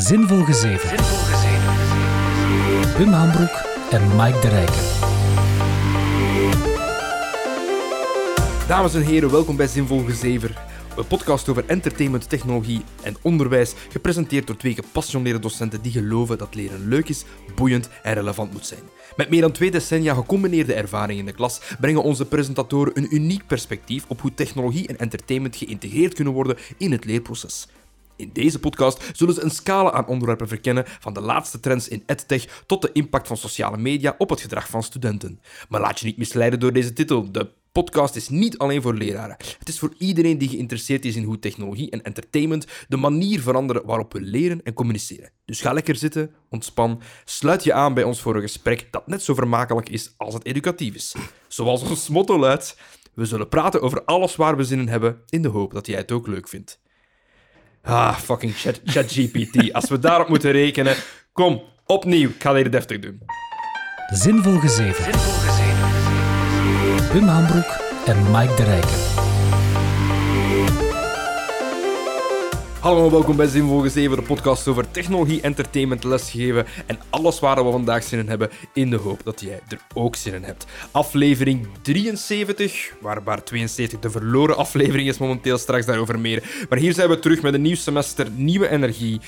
Zinvol Gezeven. Wim Hambroek en Mike de Rijken. Dames en heren, welkom bij Zinvol Gezever. Een podcast over entertainment, technologie en onderwijs, gepresenteerd door twee gepassioneerde docenten die geloven dat leren leuk is, boeiend en relevant moet zijn. Met meer dan twee decennia gecombineerde ervaring in de klas brengen onze presentatoren een uniek perspectief op hoe technologie en entertainment geïntegreerd kunnen worden in het leerproces. In deze podcast zullen ze een scala aan onderwerpen verkennen, van de laatste trends in edtech tot de impact van sociale media op het gedrag van studenten. Maar laat je niet misleiden door deze titel. De podcast is niet alleen voor leraren. Het is voor iedereen die geïnteresseerd is in hoe technologie en entertainment de manier veranderen waarop we leren en communiceren. Dus ga lekker zitten, ontspan, sluit je aan bij ons voor een gesprek dat net zo vermakelijk is als het educatief is. Zoals ons motto luidt, we zullen praten over alles waar we zin in hebben, in de hoop dat jij het ook leuk vindt. Ah, fucking chat- ChatGPT. Als we daarop moeten rekenen. Kom, opnieuw. Ik ga dit deftig doen. Zinvol Gezeven. Wim Hambroek en Mike de Rijken. Hallo en welkom bij Zinvol Gezeven, de podcast over technologie, entertainment, lesgeven en alles waar we vandaag zin in hebben, in de hoop dat jij er ook zin in hebt. Aflevering 73, waar, waar 72 de verloren aflevering is momenteel, straks daarover meer. Maar hier zijn we terug met een nieuw semester, nieuwe energie.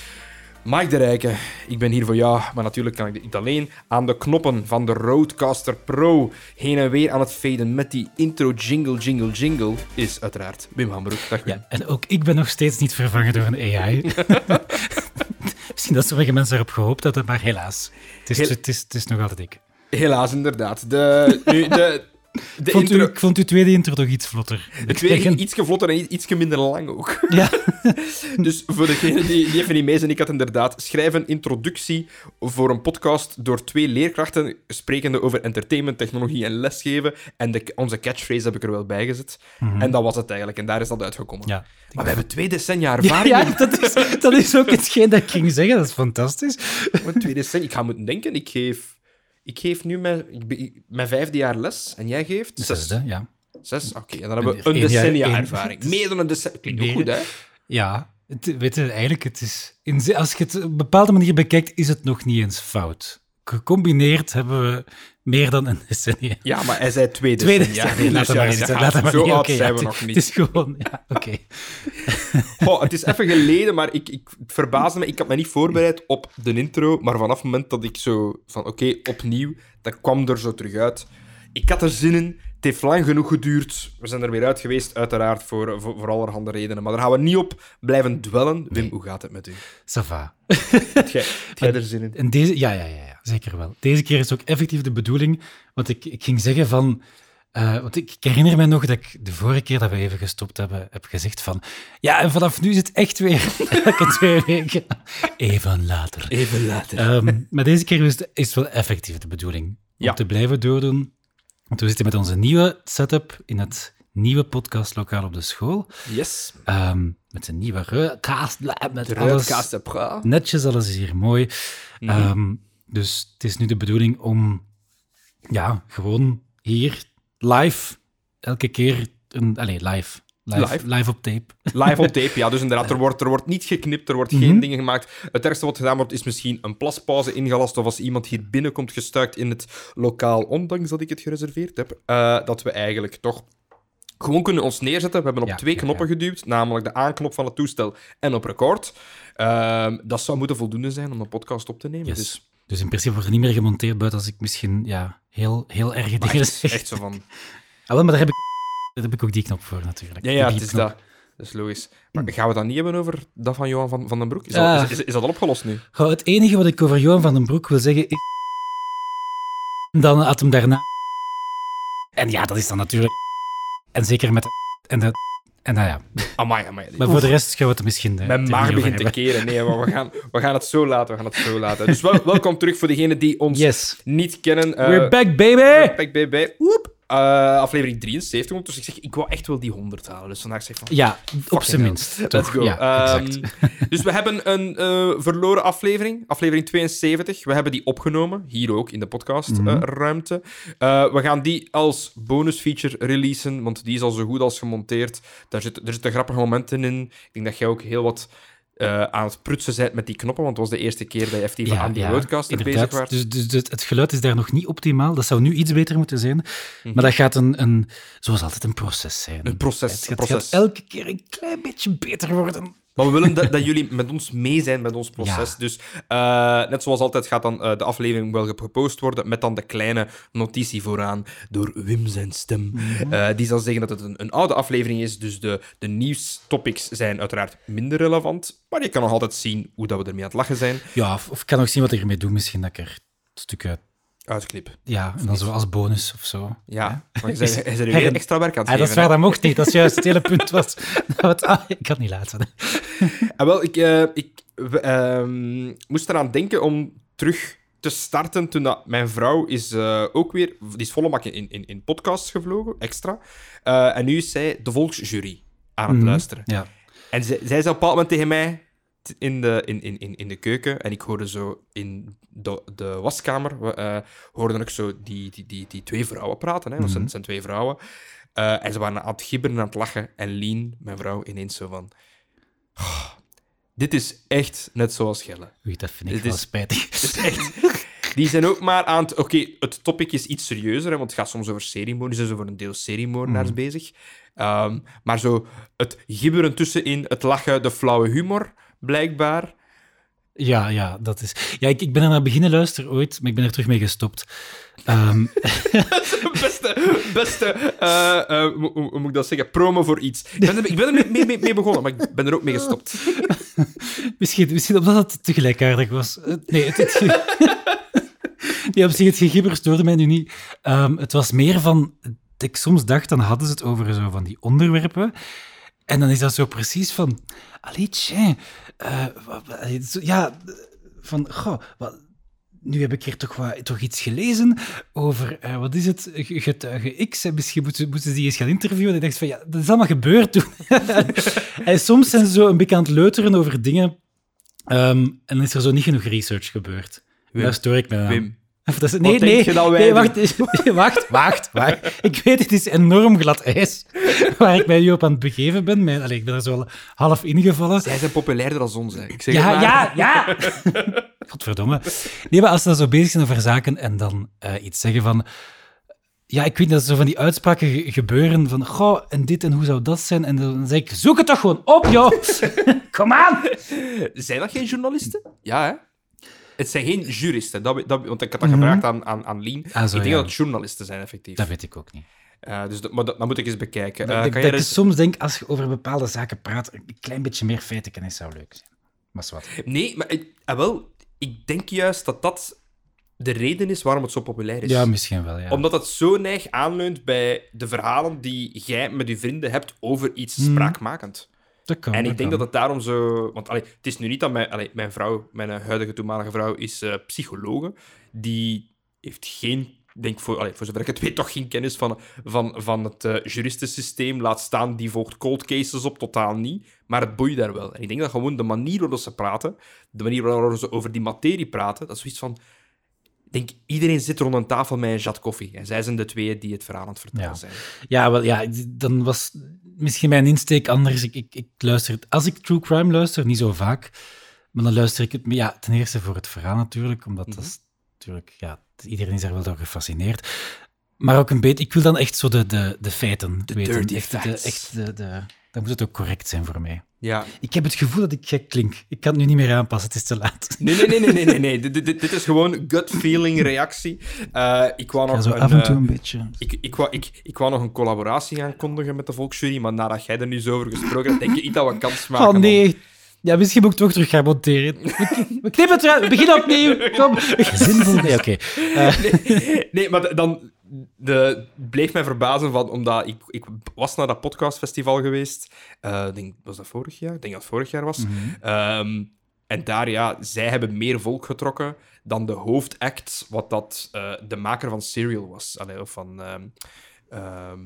Mike de Rijken, ik ben hier voor jou, maar natuurlijk kan ik dit niet alleen. Aan de knoppen van de Roadcaster Pro, heen en weer aan het faden met die intro jingle, jingle, jingle, is uiteraard Wim Hambroek. Dag Wim. Ja, en ook ik ben nog steeds niet vervangen door een AI. Misschien dat sommige mensen erop gehoopt hadden, maar helaas. Het is, het is, het is nog altijd ik. Helaas, inderdaad. De, nu, de, de Vond u, ik vond uw tweede intro toch iets vlotter. Het tweede iets vlotter en iets minder lang ook. Ja, Dus voor degenen die, die even niet mee zijn, ik had inderdaad schrijf een introductie voor een podcast door twee leerkrachten sprekende over entertainment, technologie en lesgeven. En de, onze catchphrase heb ik er wel bij gezet. En dat was het eigenlijk. En daar is dat uitgekomen. ja. Maar we hebben twee decennia ervaring. ja dat, is, dat is ook hetgeen dat ik ging zeggen. Dat is fantastisch. twee decennia. Ik ga moeten denken, ik geef... Ik geef nu mijn, ik ben- mijn vijfde jaar les en jij geeft zes. Zesde, ja. Zes? Oké, en dan hebben we een decennia ervaring. Meer dan een decennia. Klinkt ook goed, hè? Ja, het, weet je, eigenlijk, het is, in, als je het op een bepaalde manier bekijkt, is het nog niet eens fout. Gecombineerd hebben we meer dan een decennia. Ja, maar hij zei twee Tweede decennia. decennia, laat Dus ja, maar Zo oud zijn we nog niet. Het is gewoon, ja, oké. Goh, het is even geleden, maar ik, ik het verbaasde me. Ik had me niet voorbereid op de intro, maar vanaf het moment dat ik zo van oké, opnieuw, dat kwam er zo terug uit. Ik had er zin in. Het heeft lang genoeg geduurd. We zijn er weer uit geweest, uiteraard, voor, voor, voor allerhande redenen. Maar daar gaan we niet op blijven dwellen. Wim, hoe gaat het met u? Ça va. Heb jij, er zin in? En deze, ja, ja, ja, ja, zeker wel. Deze keer is ook effectief de bedoeling, want ik, ik ging zeggen van, eh, want ik, ik herinner me nog dat ik de vorige keer dat we even gestopt hebben, heb gezegd van, ja, en vanaf nu is het echt weer elke twee weken. Even later. Even later. Ehm, maar deze keer is het, is het wel effectief de bedoeling om Ja. te blijven doordoen. Want we zitten met onze nieuwe setup in het nieuwe podcastlokaal op de school. Yes. Ehm, met een nieuwe ruitkaast, met alles. Netjes, alles is hier mooi. Mhm. Ehm, dus het is nu de bedoeling om ja, gewoon hier live elke keer een. Allee, live. Live, Live. live op tape. Live op tape, ja. Dus inderdaad, er wordt, er wordt niet geknipt, er wordt Mhm. geen dingen gemaakt. Het ergste wat gedaan wordt, is misschien een plaspauze ingelast of als iemand hier binnenkomt gestuikt in het lokaal, ondanks dat ik het gereserveerd heb, eh, dat we eigenlijk toch gewoon kunnen ons neerzetten. We hebben op Ja, twee ja, knoppen geduwd, namelijk de aanknop van het toestel en op record. Ehm, dat zou moeten voldoende zijn om een podcast op te nemen. Yes. Dus Dus in principe wordt er niet meer gemonteerd buiten als ik misschien ja, heel, heel maar dingen echt, zeg. echt zo van... Ah, wel, maar daar heb, ik, daar heb ik ook die knop voor natuurlijk. Ja, ja, het is dat. Dat is logisch. Maar gaan we dan niet hebben over dat van Johan van, van den Broek? Is, Ah. dat, is, is, is dat al opgelost nu? Goh, het enige wat ik over Johan van den Broek wil zeggen is... Dan had hem daarna... En ja, dat is dan natuurlijk... En zeker met... En, de... en nou ja. Amai, amai. Maar voor de rest gaan we het misschien... eh, Mijn maag begint te keren. Nee, maar we gaan, we gaan het zo laten. We gaan het zo laten. Dus wel, welkom terug voor degenen die ons Yes. niet kennen. Eh, We're back, baby! Back bij, bij. Woep. Eh, aflevering 73. Dus ik zeg, ik wou echt wel die 100 halen. Dus vandaag zeg ik van... Ja, op zijn minst. Let's go. Ja, Ehm, dus we hebben een eh, verloren aflevering, aflevering 72. We hebben die opgenomen, hier ook in de podcastruimte. Eh, we gaan die als bonusfeature releasen, want die is al zo goed als gemonteerd. Daar zitten er zitten grappige momenten in. Ik denk dat jij ook heel wat eh, aan het prutsen bent met die knoppen, want het was de eerste keer dat je effectief aan die roadcaster bezig was. Dus, dus, dus het geluid is daar nog niet optimaal. Dat zou nu iets beter moeten zijn. Mhm. Maar dat gaat een, een, zoals altijd een proces zijn. Een proces, Het, gaat- proces. gaat elke keer een klein beetje beter worden. Maar we willen dat, dat jullie met ons mee zijn met ons proces. Ja. Dus eh, net zoals altijd gaat dan eh, de aflevering wel gepost worden met dan de kleine notitie vooraan door Wim zijn stem. Mhm. Eh, die zal zeggen dat het een, een oude aflevering is, dus de, de nieuwstopics zijn uiteraard minder relevant. Maar je kan nog altijd zien hoe dat we ermee aan het lachen zijn. Ja, of, of ik kan nog zien wat ik ermee doe. Misschien dat ik er stukken... Uitklip. Ja, en dan zo als bonus of zo. Ja, maar je bent- er weer extra werk aan het Ah, dat is waar, dat mocht niet. Dat is juist het hele punt was. Het- ah, ik kan het niet laten. Ah, wel, ik, eh, ik ehm, moest eraan denken om terug te starten toen dat mijn vrouw is eh, ook weer... Die is volle bak in, in, in podcasts gevlogen, extra. Eh, en nu is zij de volksjury aan het Mhm. luisteren. Ja. En zij, zij zei op een bepaald moment tegen mij in de, in, in, in, in de keuken, en ik hoorde zo in de, de waskamer, we, eh, hoorde ik zo die, die, die, die twee vrouwen praten. Hè, want het zijn, het zijn twee vrouwen. Eh, en ze waren aan het gibberen, aan het lachen. En Lien, mijn vrouw, ineens zo van... "Oh, dit is echt net zoals Gelle. Oei, dat vind ik wel is- spijtig. Is echt... Die zijn ook maar aan het... Oké, het topic is iets serieuzer, hè, want het gaat soms over seriemoordenaars. Ze zijn over een deel seriemoordenaars Mhm. bezig. Ehm, maar zo het gibberen tussenin, het lachen, de flauwe humor, blijkbaar. Ja, ja, dat is... Ja, ik, ik ben er naar beginnen luisteren ooit, maar ik ben er terug mee gestopt. Ehm, beste, beste eh, eh, hoe, moet ik dat zeggen? Promo voor iets. Ik ben er, ik ben er mee, mee, mee begonnen, maar ik ben er ook mee gestopt. misschien, misschien omdat het tegelijkaardig was. Eh, Nee, het... het nee, op zich, het gegibber stoorde mij nu niet. Ehm, het was meer van... Ik soms dacht, dan hadden ze het over zo van die onderwerpen. En dan is dat zo precies van... Allee, tja... eh, ja, van... Goh, wat, nu heb ik hier toch, wat, toch iets gelezen over, eh, wat is het, Ge- getuige X. En misschien moeten, moeten ze die eens gaan interviewen. En ik dacht van, ja, dat is allemaal gebeurd toen. en soms zijn ze zo een beetje aan het leuteren over dingen. ehm, en dan is er zo niet genoeg research gebeurd. Wim. Daar stoor ik me aan. Wim, dat is, Wat nee, nee, je nee, wacht, wacht, wacht, wacht. Ik weet, het is enorm glad ijs waar ik mij nu op aan het begeven ben. Mijn, ik ben er zo al half ingevallen. zij zijn populairder dan ons. Hè. Ik zeg Ja, ja, ja. Godverdomme. Nee, maar als ze dan zo bezig zijn over zaken en dan eh, iets zeggen van... Ja, ik weet dat zo van die uitspraken ge- gebeuren van... Goh, en dit en hoe zou dat zijn? En dan zeg ik, zoek het toch gewoon op, joh. Kom aan. Zijn dat geen journalisten? Ja, hè? Het zijn geen juristen, dat, dat, want ik had dat gevraagd aan, aan, aan Lien. Ah, zo, ik denk ja. dat het journalisten zijn, effectief. Dat weet ik ook niet. Eh, dus dat, maar dat, dat moet ik eens bekijken. Eh, dat kan dat ik er- soms denk, als je over bepaalde zaken praat, een klein beetje meer feitenkennis zou leuk zijn. Maar wat. Nee, maar ik, ah, wel, ik denk juist dat dat de reden is waarom het zo populair is. Ja, misschien wel, ja. Omdat het zo neig aanleunt bij de verhalen die jij met je vrienden hebt over iets Mhm. spraakmakend. Dat kan, En ik denk kan. dat het daarom zo... Want allee, het is nu niet dat mijn, allee, mijn vrouw, mijn eh, huidige toenmalige vrouw, is eh psychologe. Die heeft geen, denk voor, voor zover ik het weet, toch geen kennis van, van, van het eh, juristensysteem. Laat staan, die volgt cold cases op, totaal niet. Maar het boeit daar wel. En ik denk dat gewoon de manier waarop ze praten, de manier waarop ze over die materie praten, dat is zoiets van... Ik denk, iedereen zit rond een tafel met een jat koffie. En zij zijn de twee die het verhaal aan het vertellen Ja. zijn. Ja, wel, ja, dan was misschien mijn insteek anders. Ik, ik, ik luister, als ik true crime luister, niet zo vaak, maar dan luister ik het, ja, ten eerste voor het verhaal natuurlijk, omdat dat is natuurlijk, ja, iedereen is daar wel door gefascineerd. Maar ook een beetje, ik wil dan echt zo de, de, de feiten De weten. dirty echt, de, facts. echt de, de, dan moet het ook correct zijn voor mij. Ja. Ik heb het gevoel dat ik gek klink. Ik kan het nu niet meer aanpassen, het is te laat. Nee, nee, nee, nee, nee, nee. nee. Dit, dit, dit is gewoon gut feeling reactie. Eh, ik wou Ja, nog zo een, af en toe eh, een beetje. ik, ik, wou, ik, ik wou nog een collaboratie aankondigen met de Volksjury, maar nadat jij er nu zo over gesproken hebt, denk je niet dat we kans maken. Oh om- nee. Ja, misschien moet ik toch terug gaan monteren. We knippen het eruit, we beginnen opnieuw. Kom. Zinvol. Nee, oké. Eh, Nee, nee, maar dan de, bleef mij verbazen, van, omdat ik, ik was naar dat podcastfestival geweest. Eh, denk, was dat vorig jaar? Ik denk dat het vorig jaar was. Mhm. Ehm, en daar, ja, zij hebben meer volk getrokken dan de hoofdact, wat dat eh, de maker van Serial was. Allee, of van... ehm, ehm,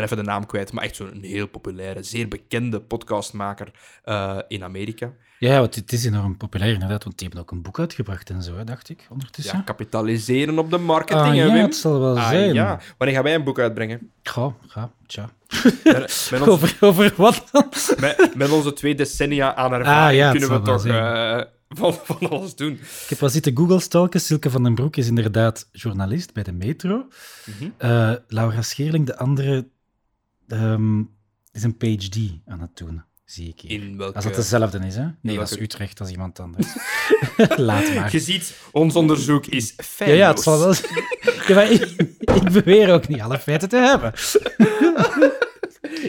ben even de naam kwijt, maar echt zo'n heel populaire, zeer bekende podcastmaker eh, in Amerika. Ja, want het is enorm populair inderdaad, want die hebben ook een boek uitgebracht en zo, hè, dacht ik, ondertussen. Ja, kapitaliseren op de marketing, ah, hè, ja, Wim? het zal wel Ah, zijn. ja. Wanneer gaan wij een boek uitbrengen? Ga, ga, tja. Met, met, ons- Over, over wat dan? met, met onze twee decennia aan ervaring Ah, ja, het kunnen we toch eh, van, van alles doen. Ik heb wel zitten Google-stalken. Silke van den Broek is inderdaad journalist bij de Metro. Mhm. Eh, Laura Scheerling, de andere, ehm, is een PhD aan het doen, zie ik hier. In welke... Als dat dezelfde is, hè? Nee, dat welke- is Utrecht, als iemand anders. Laat maar. Je ziet, ons onderzoek is Ja, feilloos. ja, het zal wel. Ja, ik, ik beweer ook niet alle feiten te hebben.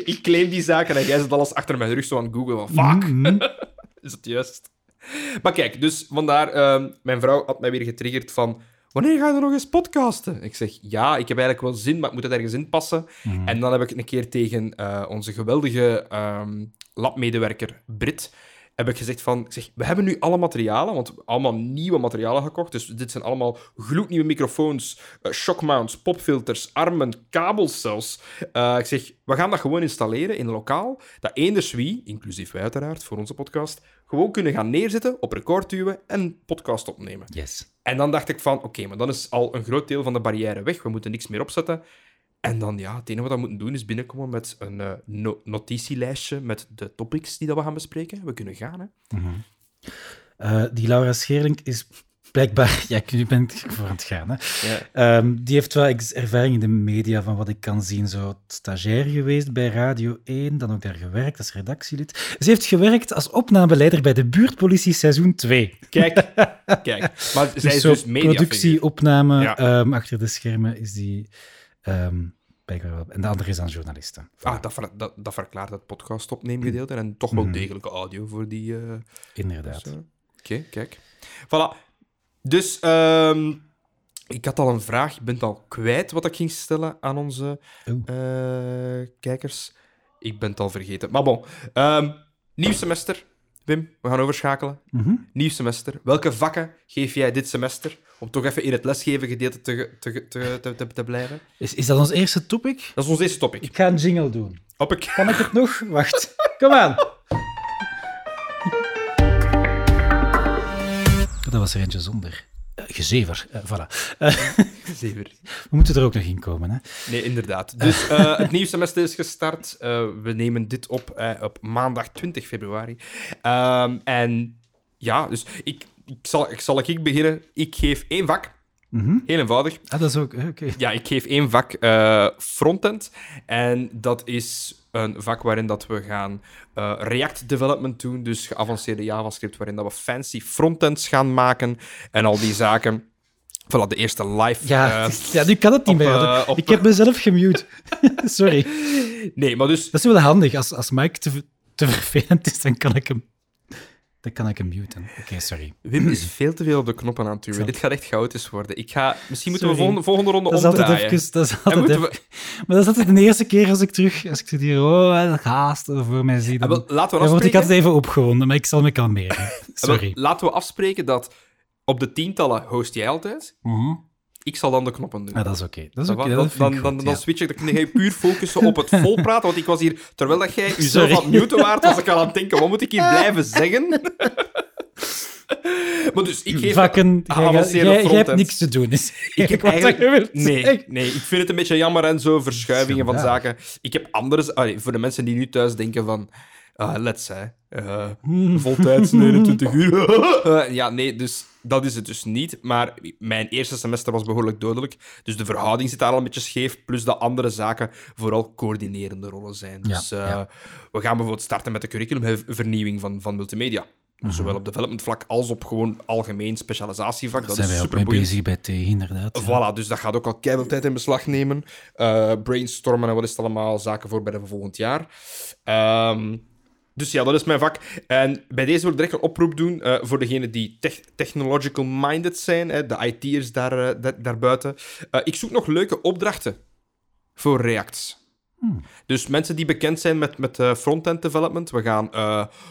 Ik claim die zaken en jij zit alles achter mijn rug zo aan Google. Van, fuck, Mhm. is het juist? Maar kijk, dus vandaar, ehm, mijn vrouw had mij weer getriggerd van... Wanneer ga je er nog eens podcasten? Ik zeg, ja, ik heb eigenlijk wel zin, maar ik moet het ergens in passen. Mhm. En dan heb ik een keer tegen eh, onze geweldige ehm, labmedewerker Brit heb ik gezegd van, ik zeg, we hebben nu alle materialen, want allemaal nieuwe materialen gekocht. Dus dit zijn allemaal gloednieuwe microfoons, eh, shockmounts, popfilters, armen, kabels zelfs. Eh, ik zeg, we gaan dat gewoon installeren in een lokaal, dat eenders wie, inclusief wij uiteraard, voor onze podcast, gewoon kunnen gaan neerzetten, op record duwen en podcast opnemen. Yes. En dan dacht ik van, oké, maar dan is al een groot deel van de barrière weg. We moeten niks meer opzetten. En dan, ja, het enige wat we moeten doen is binnenkomen met een eh, no- notitielijstje met de topics die dat we gaan bespreken. We kunnen gaan, hè. Eh, die Laura Scheerling is blijkbaar... Ja, nu ben ik voor aan het gaan, hè. Ja. Ehm, die heeft wel ervaring in de media, van wat ik kan zien. Zo stagiair geweest bij Radio 1, dan ook daar gewerkt als redactielid. Ze heeft gewerkt als opnameleider bij de buurtpolitie seizoen 2. Kijk, kijk. Maar zij is dus media productie, opname, Ja. ehm, achter de schermen is die... ehm. En de andere is dan journaliste. Ah, dat, ver- dat, dat verklaart het podcast opneemgedeelte en toch wel degelijke audio voor die... eh, Inderdaad. Oké, kijk. Voilà. Dus ehm, ik had al een vraag. Ik ben het al kwijt wat ik ging stellen aan onze eh, kijkers. Ik ben het al vergeten. Maar bon. Ehm, nieuw semester. Wim, we gaan overschakelen. Mhm. Nieuw semester. Welke vakken geef jij dit semester? Om toch even in het lesgeven gedeelte te, te, te, te, blijven. Is, is dat ons eerste topic? Dat is ons eerste topic. Ik ga een jingle doen. Op ik... Kan ik het nog? Wacht. Kom aan. Dat was er eentje zonder. Eh, gezever. Eh, voilà. Eh, Zeker. we moeten er ook nog in komen. Hè? Nee, inderdaad. Dus het nieuwe semester is gestart. We nemen dit op op maandag 20 februari. Ehm, en ja, dus ik, ik, zal, ik zal ik beginnen. Ik geef één vak. Mhm. Heel eenvoudig. Ah, dat is ook... eh. Ja, ik geef één vak eh, frontend. En dat is een vak waarin dat we gaan eh, React development doen. Dus geavanceerde JavaScript, waarin dat we fancy frontends gaan maken. En al die zaken. Voilà, de eerste live... Ja, ja, nu kan het niet op, meer. op- ik heb mezelf gemute. Sorry. nee, maar dus... Dat is wel handig. Als, als Mike te, te vervelend is, dan kan ik hem, dan kan ik hem muten. Oké, sorry. Wim is veel te veel op de knoppen aan het duwen. Dit gaat echt chaotisch worden. Ik ga... Misschien moeten we volgende, volgende ronde Dat omdraaien. even... Dat is altijd even- we... Maar dat is altijd de eerste keer als ik terug... Als ik zit hier... Oh, haast voor mij zie. Ah, Dan, laten we dan word ik afspreken... altijd even opgewonden, maar ik zal me kalmeren. Ah, Sorry. laten we afspreken dat op de tientallen host jij altijd. Mhm. Ik zal dan de knoppen doen. Ah, dat is oké. Dat is Dan, dan, dan, switch ik. Dan kun je puur focussen op het volpraten. Want ik was hier, terwijl dat jij jezelf aan het muten waard, was ik al aan het denken, wat moet ik hier blijven zeggen? maar dus, ik geef... Vakken, jij, geavanceerde jij, hebt niks te doen. Is Ik heb eigenlijk... Nee, nee, ik vind het een beetje jammer en zo, verschuivingen van zaken. Ik heb andere... allee, voor de mensen die nu thuis denken van... ah let's, hè. eh voltijds 29 uur. Eh, ja, nee, dus dat is het dus niet. Maar mijn eerste semester was behoorlijk dodelijk. Dus de verhouding zit daar al een beetje scheef. Plus dat andere zaken vooral coördinerende rollen zijn. Dus eh, ja. we gaan bijvoorbeeld starten met de curriculumvernieuwing van, van multimedia. Mhm. Zowel op development vlak als op gewoon algemeen specialisatievak. Dat zijn is wij ook mee bezig bij T, inderdaad. ja. Voilà, dus dat gaat ook al keihard tijd in beslag nemen. Eh, brainstormen en wat is het allemaal, zaken voor bij de volgend jaar. Ehm, dus ja, dat is mijn vak. En bij deze wil ik direct een oproep doen eh, voor degenen die tech- technological-minded zijn, hè, de IT'ers daar, eh, daar, daarbuiten. Eh, ik zoek nog leuke opdrachten voor Reacts. Dus mensen die bekend zijn met, met front-end development, we gaan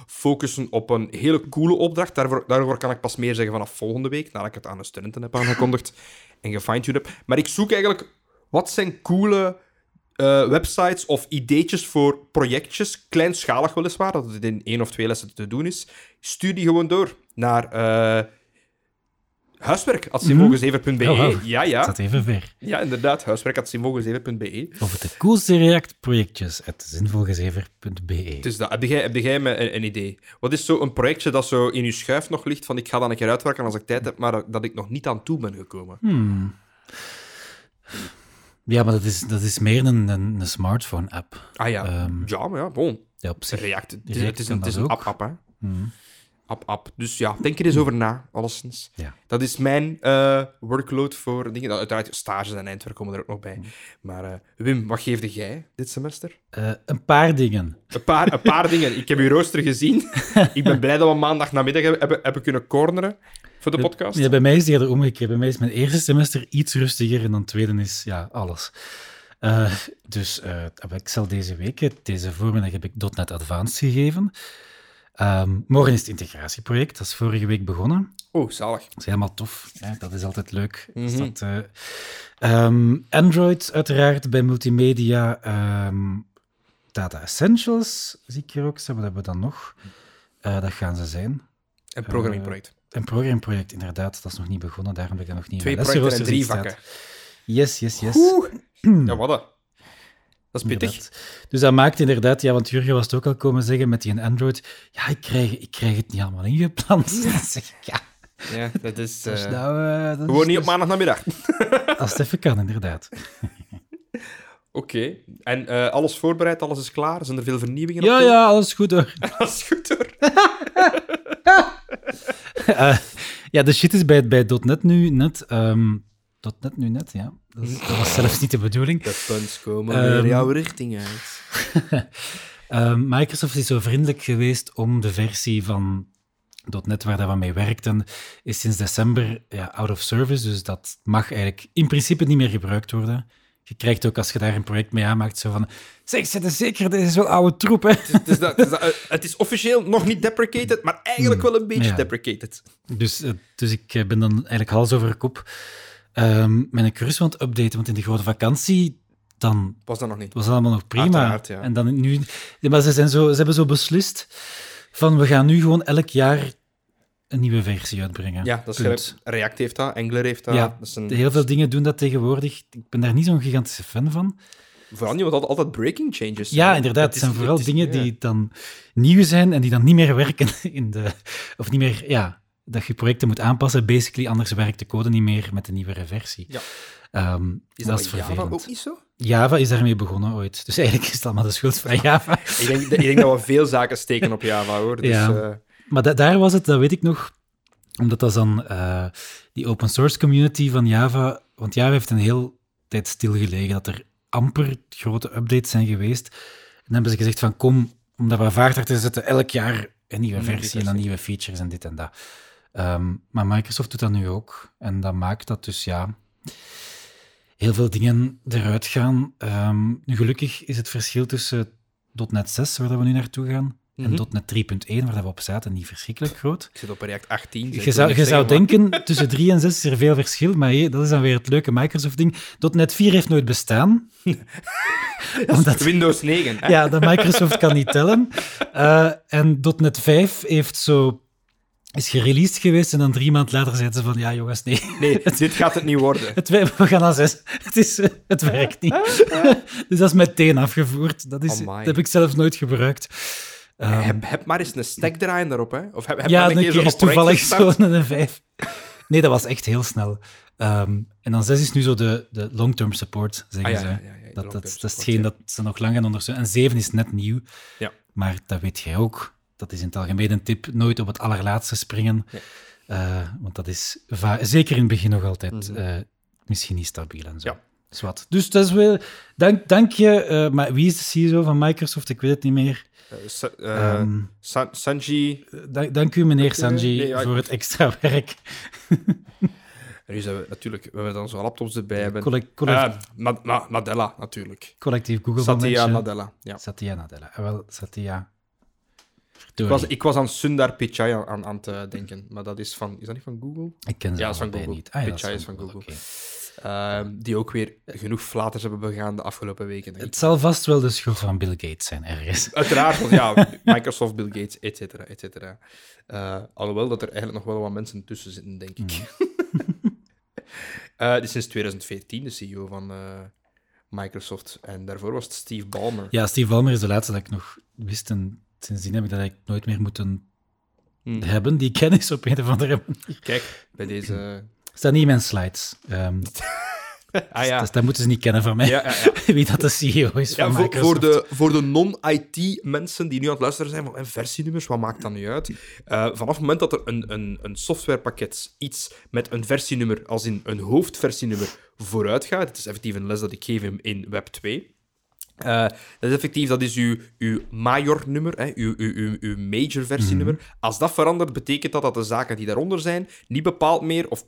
focussen op een hele coole opdracht. Daarvoor, daarover kan ik pas meer zeggen vanaf volgende week, nadat ik het aan de studenten heb aangekondigd en gefine-tuned heb. Maar ik zoek eigenlijk, wat zijn coole eh, websites of ideetjes voor projectjes, kleinschalig weliswaar, dat het in één of twee lessen te doen is, stuur die gewoon door naar uh, huiswerk.simvolgens7.be. Oh, wow. Ja, Dat ja. staat even ver. Ja, inderdaad, huiswerk.simvolgens7.be. Over de coolste React-projectjes uit zinvolgezever.be. Dus dat, heb jij, heb jij een, een idee? Wat is zo een projectje dat zo in je schuif nog ligt, van ik ga dan een keer uitwerken als ik tijd heb, maar dat ik nog niet aan toe ben gekomen? Hmm. Ja, maar dat is, dat is meer een, een, een smartphone-app. Ah ja, Ehm, ja, maar ja, bon. Ja, op zich. React, het is, React het is kan een, het is een app-app, hè. Hmm. App-app. Dus ja, denk er eens over na, alleszins. Ja. Dat is mijn eh, workload voor dingen. Nou, Uiteraard, stages en eindwerk komen er ook nog bij. Hmm. Maar eh, Wim, wat geefde jij dit semester? Eh, een paar dingen. Een paar, een paar dingen. Ik heb uw rooster gezien. Ik ben blij dat we maandag namiddag hebben, hebben, hebben kunnen corneren voor de podcast. Ja, bij mij is het eerder omgekeerd. Bij mij is mijn eerste semester iets rustiger en dan tweede is ja, alles. Eh, dus eh, ik zal deze week, deze voormiddag, heb ik .NET Advanced gegeven. Ehm, morgen is het integratieproject, dat is vorige week begonnen. Oh, zalig. Dat is helemaal tof. Dat is altijd leuk. Mhm. dat, eh, ehm, Android uiteraard bij multimedia. ehm, Data Essentials zie ik hier ook. Wat hebben we dan nog? Dat gaan ze zijn. Een programmingproject. Een programproject, inderdaad. Dat is nog niet begonnen. Daarom heb ik dat nog niet Twee projecten en drie vakken. Yes, yes, yes. Oeh. Ja, wat dan? Dat is pittig. Inderdaad. Dus dat maakt inderdaad, ja, want Jurgen was het ook al komen zeggen met die Android. Ja, ik krijg, ik krijg het niet allemaal ingepland. Dan zeg ik, ja, Ja, dat is... eh, nou... eh, dat is- gewoon niet op dat maandag namiddag. is- Als het even kan, inderdaad. Oké. En eh, alles voorbereid, alles is klaar? Zijn er veel vernieuwingen? Ja, op ja, alles goed hoor. Is goed hoor. Eh, ja, de shit is bij, bij .NET nu net... ehm, .NET nu net, ja. Dat, is- dat was zelfs niet de bedoeling. De puns komen Ehm, weer jouw richting uit. Ehm, Microsoft is zo vriendelijk geweest om de versie van .NET waar dat we mee werkten, is sinds december ja, out of service, dus dat mag eigenlijk in principe niet meer gebruikt worden. Je krijgt ook als je daar een project mee aanmaakt, zo van, zeg, zit er zeker, dit is wel oude troep, hè? Het is, dat, het, is dat, eh, het is officieel nog niet deprecated, maar eigenlijk wel een beetje Hmm. Ja. deprecated. Dus, eh, dus ik eh, ben dan eigenlijk hals over kop ehm mijn cursus aan het updaten, want in de grote vakantie, dan Was dat nog niet? was het allemaal nog prima. Ja. En dan nu, maar ze, zijn zo, ze hebben zo beslist van we gaan nu gewoon elk jaar een nieuwe versie uitbrengen. Ja, dat is gelijk- React heeft dat, Angular heeft dat. Ja, dat een, Heel veel dingen doen dat tegenwoordig. Ik ben daar niet zo'n gigantische fan van. Vooral niet, want altijd, breaking changes. Ja, inderdaad. Het is- zijn vooral is- dingen ja. die dan nieuw zijn en die dan niet meer werken in de... Of niet meer... Ja, dat je projecten moet aanpassen. Basically, anders werkt de code niet meer met de nieuwere versie. Ja. Ehm, Is dat dat is bij Java ook niet zo? Java is daarmee begonnen ooit. Dus eigenlijk is het allemaal de schuld van Java. Ik denk, ik denk dat we veel zaken steken op Java, hoor. Dus, Ja. eh, Maar da- daar was het, dat weet ik nog, omdat dat dan eh, die open source community van Java, want Java heeft een heel tijd stilgelegen, dat er amper grote updates zijn geweest. En dan hebben ze gezegd van kom, om dat wat vaarder te zetten, elk jaar een nieuwe versie en dan nieuwe features en dit en dat. Ehm, maar Microsoft doet dat nu ook. En dat maakt dat dus ja, heel veel dingen eruit gaan. Ehm, nu, gelukkig is het verschil tussen .NET 6, waar we nu naartoe gaan, Mhm. en .NET 3.1, waar dat we op zaten, niet verschrikkelijk groot. ik zit op React 18. dus ik Je zou, je zou maar- denken, tussen 3 en 6 is er veel verschil, maar hé, dat is dan weer het leuke Microsoft-ding. .NET 4 heeft nooit bestaan. Omdat, Windows 9. hè? ja, de Microsoft kan niet tellen. Eh, en .NET 5 heeft zo, is gereleased geweest en dan drie maanden later zeiden ze van, ja jongens, nee, Nee, dit gaat het niet worden. het, we gaan naar 6. Het, is, het werkt niet. dus dat is meteen afgevoerd. Dat, is, dat heb ik zelf nooit gebruikt. Ehm, heb, heb maar eens een stack draaien daarop, hè? Of heb, heb ja, maar een een keer toevallig zo'n een 5. Nee, dat was echt heel snel. Ehm, en dan 6 is nu zo de, de long-term support, zeggen Ah, ja, ze. ja, dat, dat, dat is hetgeen dat ze nog lang gaan ondersteunen. En 7 is net nieuw. Ja. Maar dat weet jij ook. Dat is in het algemeen een tip. Nooit op het allerlaatste springen. Eh, want dat is zeker in het begin nog altijd Mhm. eh, misschien niet stabiel en zo. Ja. Zwat. Dus dat is wel... Dank, dank je. eh, maar wie is de CEO van Microsoft? Ik weet het niet meer. Ehm, San- Sanji... dank, dank u, meneer Sanji, nee, ja, voor het extra werk. En nu zijn we natuurlijk... We hebben dan zo'n laptops erbij hebben. Collect, collect- Eh, Na- Na- Nadella, natuurlijk. collectief Google Satya. Nadella, ja. Satya Nadella. Ah, wel, Satya. Ik was, ik was aan Sundar Pichai aan, aan, aan het eh, denken, maar dat is van... Is dat niet van Google? Ik ken ze Ja, is van Google. niet. Ah, ja, Pichai is van Google. oké. Ehm, die ook weer genoeg flaters hebben begaan de afgelopen weken. ik. Het zal vast wel de schuld van Bill Gates zijn, ergens. Uiteraard, want ja, Microsoft, Bill Gates, et cetera, et cetera. Eh, alhoewel dat er eigenlijk nog wel wat mensen tussen zitten, denk ik. Eh, dit is sinds 2014 de CEO van eh, Microsoft. En daarvoor was het Steve Ballmer. Ja, Steve Ballmer is de laatste dat ik nog wist. En sindsdien heb ik dat eigenlijk nooit meer moeten Hm. hebben, die kennis op een of andere manier. Kijk, bij deze... staat niet in mijn slides. Ehm, ah ja. Dus dat moeten ze niet kennen van mij, Ja, ja, ja. wie dat de CEO is Ja, van voor, Microsoft. voor de, voor de non-IT-mensen die nu aan het luisteren zijn, van en versienummers, wat maakt dat nu uit? Eh, vanaf het moment dat er een, een, een softwarepakket iets met een versienummer, als in een hoofdversienummer, vooruit gaat, het is effectief een les dat ik geef in, in Web 2, eh, dat is effectief, dat is uw, uw major-nummer, hè, uw, uw, uw, uw major-versienummer. Als dat verandert, betekent dat dat de zaken die daaronder zijn niet bepaald meer of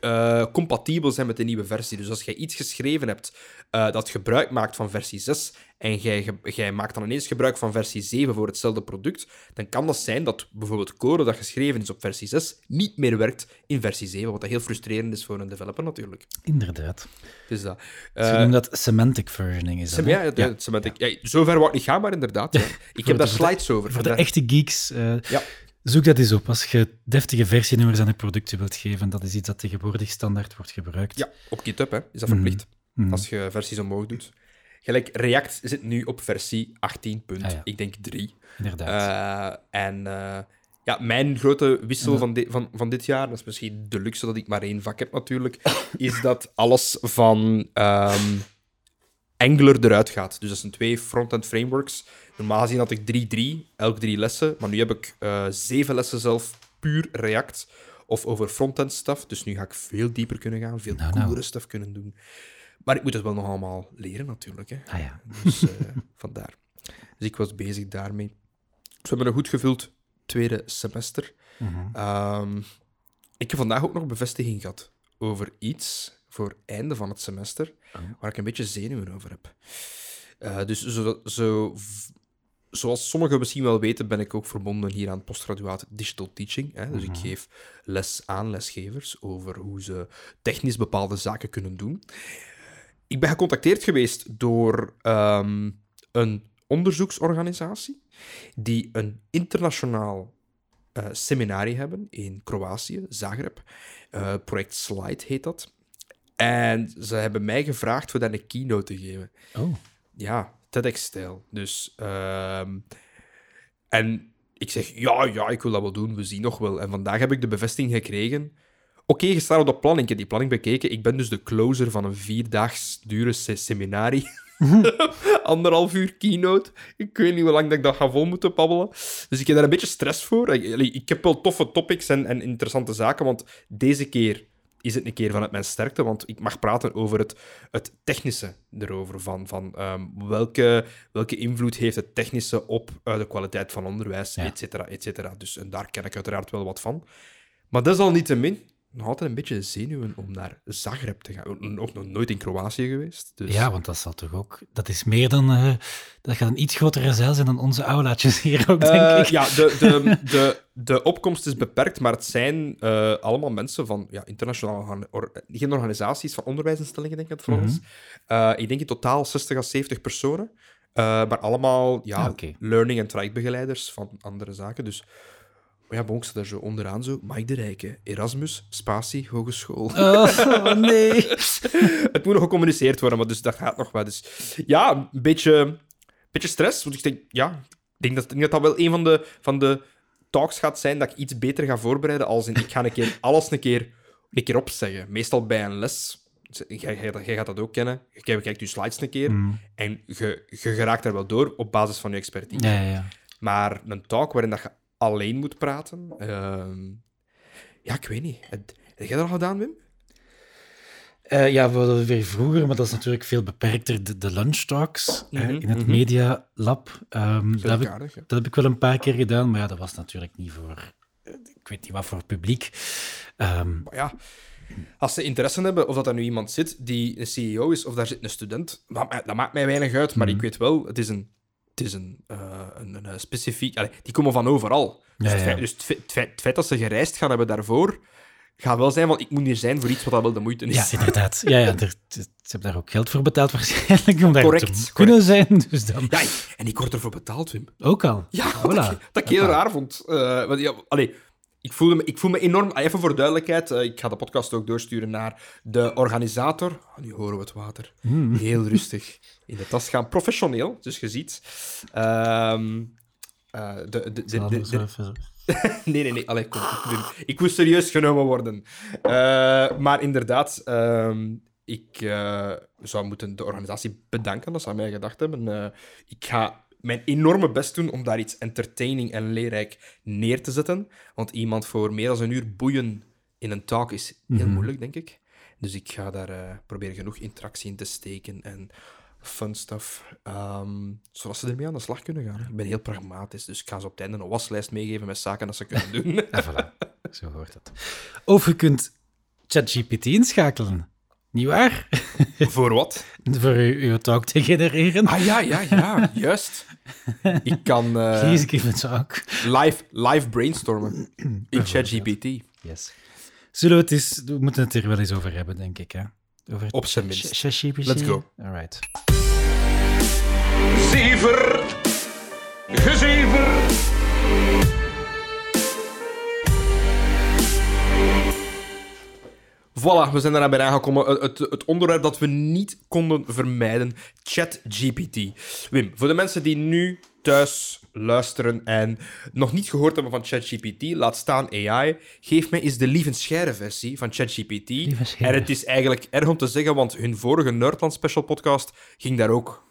eh, compatibel zijn met de nieuwe versie. Dus als jij iets geschreven hebt eh, dat gebruik maakt van versie 6 en jij, maakt dan ineens gebruik van versie 7 voor hetzelfde product, dan kan dat zijn dat bijvoorbeeld code dat geschreven is op versie 6 niet meer werkt in versie 7, wat dat heel frustrerend is voor een developer natuurlijk. Inderdaad. Dus dat. Ze Eh, noemen dat semantic versioning. Is dat, ja, semantic. Ja, zover wou ik niet gaan, maar inderdaad. Ik heb daar de- slides over. Voor de echte geeks, Ja. Zoek dat eens op. Als je deftige versienummers aan je producten wilt geven, dat is iets dat tegenwoordig standaard wordt gebruikt. Ja, op GitHub hè, is dat verplicht. Mhm. Als je versies omhoog doet. Gelijk, React zit nu op versie 18. Ah, ja. Ik denk 3. Inderdaad. Eh, en eh, ja, mijn grote wissel Ja. van, di- van, van dit jaar, dat is misschien de luxe dat ik maar één vak heb natuurlijk, is dat alles van ehm, Angular eruit gaat. Dus dat zijn twee front-end frameworks. Normaal gezien had ik drie, drie, elk drie lessen, maar nu heb ik eh, zeven lessen zelf puur React of over front-end stuff. Dus nu ga ik veel dieper kunnen gaan, veel Nou, nou. coolere stuff kunnen doen. Maar ik moet het wel nog allemaal leren natuurlijk. Hè. ah ja. Dus eh, vandaar. Dus ik was bezig daarmee. Dus we hebben een goed gevuld tweede semester. Mhm. Ehm, ik heb vandaag ook nog bevestiging gehad over iets voor einde van het semester. Waar ik een beetje zenuwen over heb. Eh, dus zo, zo, zoals sommigen misschien wel weten, ben ik ook verbonden hier aan postgraduaat Digital Teaching. Hè? Dus ik Mhm. geef les aan lesgevers over hoe ze technisch bepaalde zaken kunnen doen. Ik ben gecontacteerd geweest door ehm, een onderzoeksorganisatie die een internationaal eh seminarie hebben in Kroatië, Zagreb. Eh, project Slide heet dat. En ze hebben mij gevraagd voor daar een keynote te geven. Oh, Ja, TEDx-stijl. Dus, ehm, en ik zeg, ja, ja, ik wil dat wel doen, we zien nog wel. En vandaag heb ik de bevestiging gekregen. Oké, je staat op de planning. Ik heb die planning bekeken. Ik ben dus de closer van een vierdaags dure se- seminarie. Anderhalf uur keynote. Ik weet niet hoe lang dat ik dat ga vol moeten babbelen. Dus ik heb daar een beetje stress voor. Ik, ik heb wel toffe topics en, en interessante zaken, want deze keer is het een keer vanuit mijn sterkte, want ik mag praten over het, het technische erover. Van, van ehm, welke, welke invloed heeft het technische op eh, de kwaliteit van onderwijs, Ja. et cetera, et cetera. Dus en daar ken ik uiteraard wel wat van. Maar desalniettemin nog altijd een beetje zenuwen om naar Zagreb te gaan. Ook nog nooit in Kroatië geweest. Dus... ja, want dat zal toch ook... Dat is meer dan... eh, dat gaat een iets grotere zeil zijn dan onze aulaatjes hier ook, denk Eh, ik. ja, de, de, de, de opkomst is beperkt, maar het zijn eh, allemaal mensen van ja, internationale or- geen organisaties, van onderwijsinstellingen, denk ik dat het vooral is. Eh, ik denk in totaal 60 à 70 personen, maar allemaal ja, Ah, oké. learning- en trajectbegeleiders van andere zaken. Dus ja, bij ons staat daar zo onderaan zo, Mike de Rijke, Erasmus, Spatie, Hogeschool. Oh, nee. het moet nog gecommuniceerd worden, maar dus dat gaat nog wel. Dus ja, een beetje, beetje stress. Want ik denk, ja, ik denk dat, ik denk dat dat wel een van de, van de talks gaat zijn dat ik iets beter ga voorbereiden. Als in, ik ga een keer alles een keer, een keer opzeggen. Meestal bij een les. Jij, jij, jij gaat dat ook kennen. Je kijkt, kijkt je slides een keer Mm. en je, je geraakt er wel door op basis van je expertise. Ja, ja, ja. Maar een talk waarin dat je alleen moet praten, ehm, ja, ik weet niet. Heb jij dat al gedaan, Wim? Eh, ja, we hadden weer vroeger, maar dat is natuurlijk veel beperkter, de, de lunchtalks eh, Mhm, in het mhm. Media Lab. Dat, heb ik, aardig, ja. dat heb ik wel een paar keer gedaan, maar ja, dat was natuurlijk niet voor... eh, Ik weet niet wat voor publiek. Ehm, Maar ja, als ze interesse hebben, of dat er nu iemand zit die een CEO is, of daar zit een student, dat, ma- dat maakt mij weinig uit. Maar Mhm. ik weet wel, het is een, het is een, eh, een, een, een specifiek... allee, die komen van overal. Dus, Ja, het, feit, dus het, feit, het feit- het feit dat ze gereisd gaan hebben daarvoor, gaat wel zijn, want ik moet hier zijn voor iets wat dat wel de moeite is. Ja, inderdaad. Ja, ja, er, ze hebben daar ook geld voor betaald waarschijnlijk, om daar Correct, te correct. kunnen zijn. Dus dan Ja, en ik word ervoor betaald, Wim. ook al. Ja, Voilà. ik, dat ik heel raar vond. Eh, want ja, allee, ik, voelde me, ik voel me enorm... Even voor duidelijkheid, eh, ik ga de podcast ook doorsturen naar de organisator. Ah, nu horen we het water. Hmm. Heel rustig in de tas gaan. Professioneel, dus je ziet. Ehm, eh, de, de, nee, nee, nee. Allee, kom, ik, ik moet serieus genomen worden. Eh, maar inderdaad, ehm, ik zou moeten de organisatie bedanken dat ze aan mij gedacht hebben. Ik ga mijn enorme best doen om daar iets entertaining en leerrijk neer te zetten. Want iemand voor meer dan een uur boeien in een talk is heel Mhm. moeilijk, denk ik. Dus ik ga daar eh, proberen genoeg interactie in te steken en fun stuff. ehm, zodat ze ermee aan de slag kunnen gaan. Ik ben heel pragmatisch, dus ik ga ze op het einde een waslijst meegeven met zaken dat ze kunnen doen. Ja, voilà. Zo hoort het. Of je kunt ChatGPT inschakelen. Niet waar? Voor wat? Voor je, je talk te genereren. Ah ja, ja, ja, juist. Ik kan eh, Please give a talk. live, live brainstormen in ChatGPT. Yes. Zullen we het eens... We moeten het er wel eens over hebben, denk ik, hè? Over Op zijn minst. ChatGPT. Let's go. All right. Zever, gezever. Voilà, we zijn eraan bijna gekomen. Het, het, het onderwerp dat we niet konden vermijden: ChatGPT. Wim, voor de mensen die nu thuis luisteren en nog niet gehoord hebben van ChatGPT, laat staan AI, geef mij eens de Lievenscheire versie van ChatGPT. En het is eigenlijk erg om te zeggen, want hun vorige Nerdland Special podcast ging daar ook.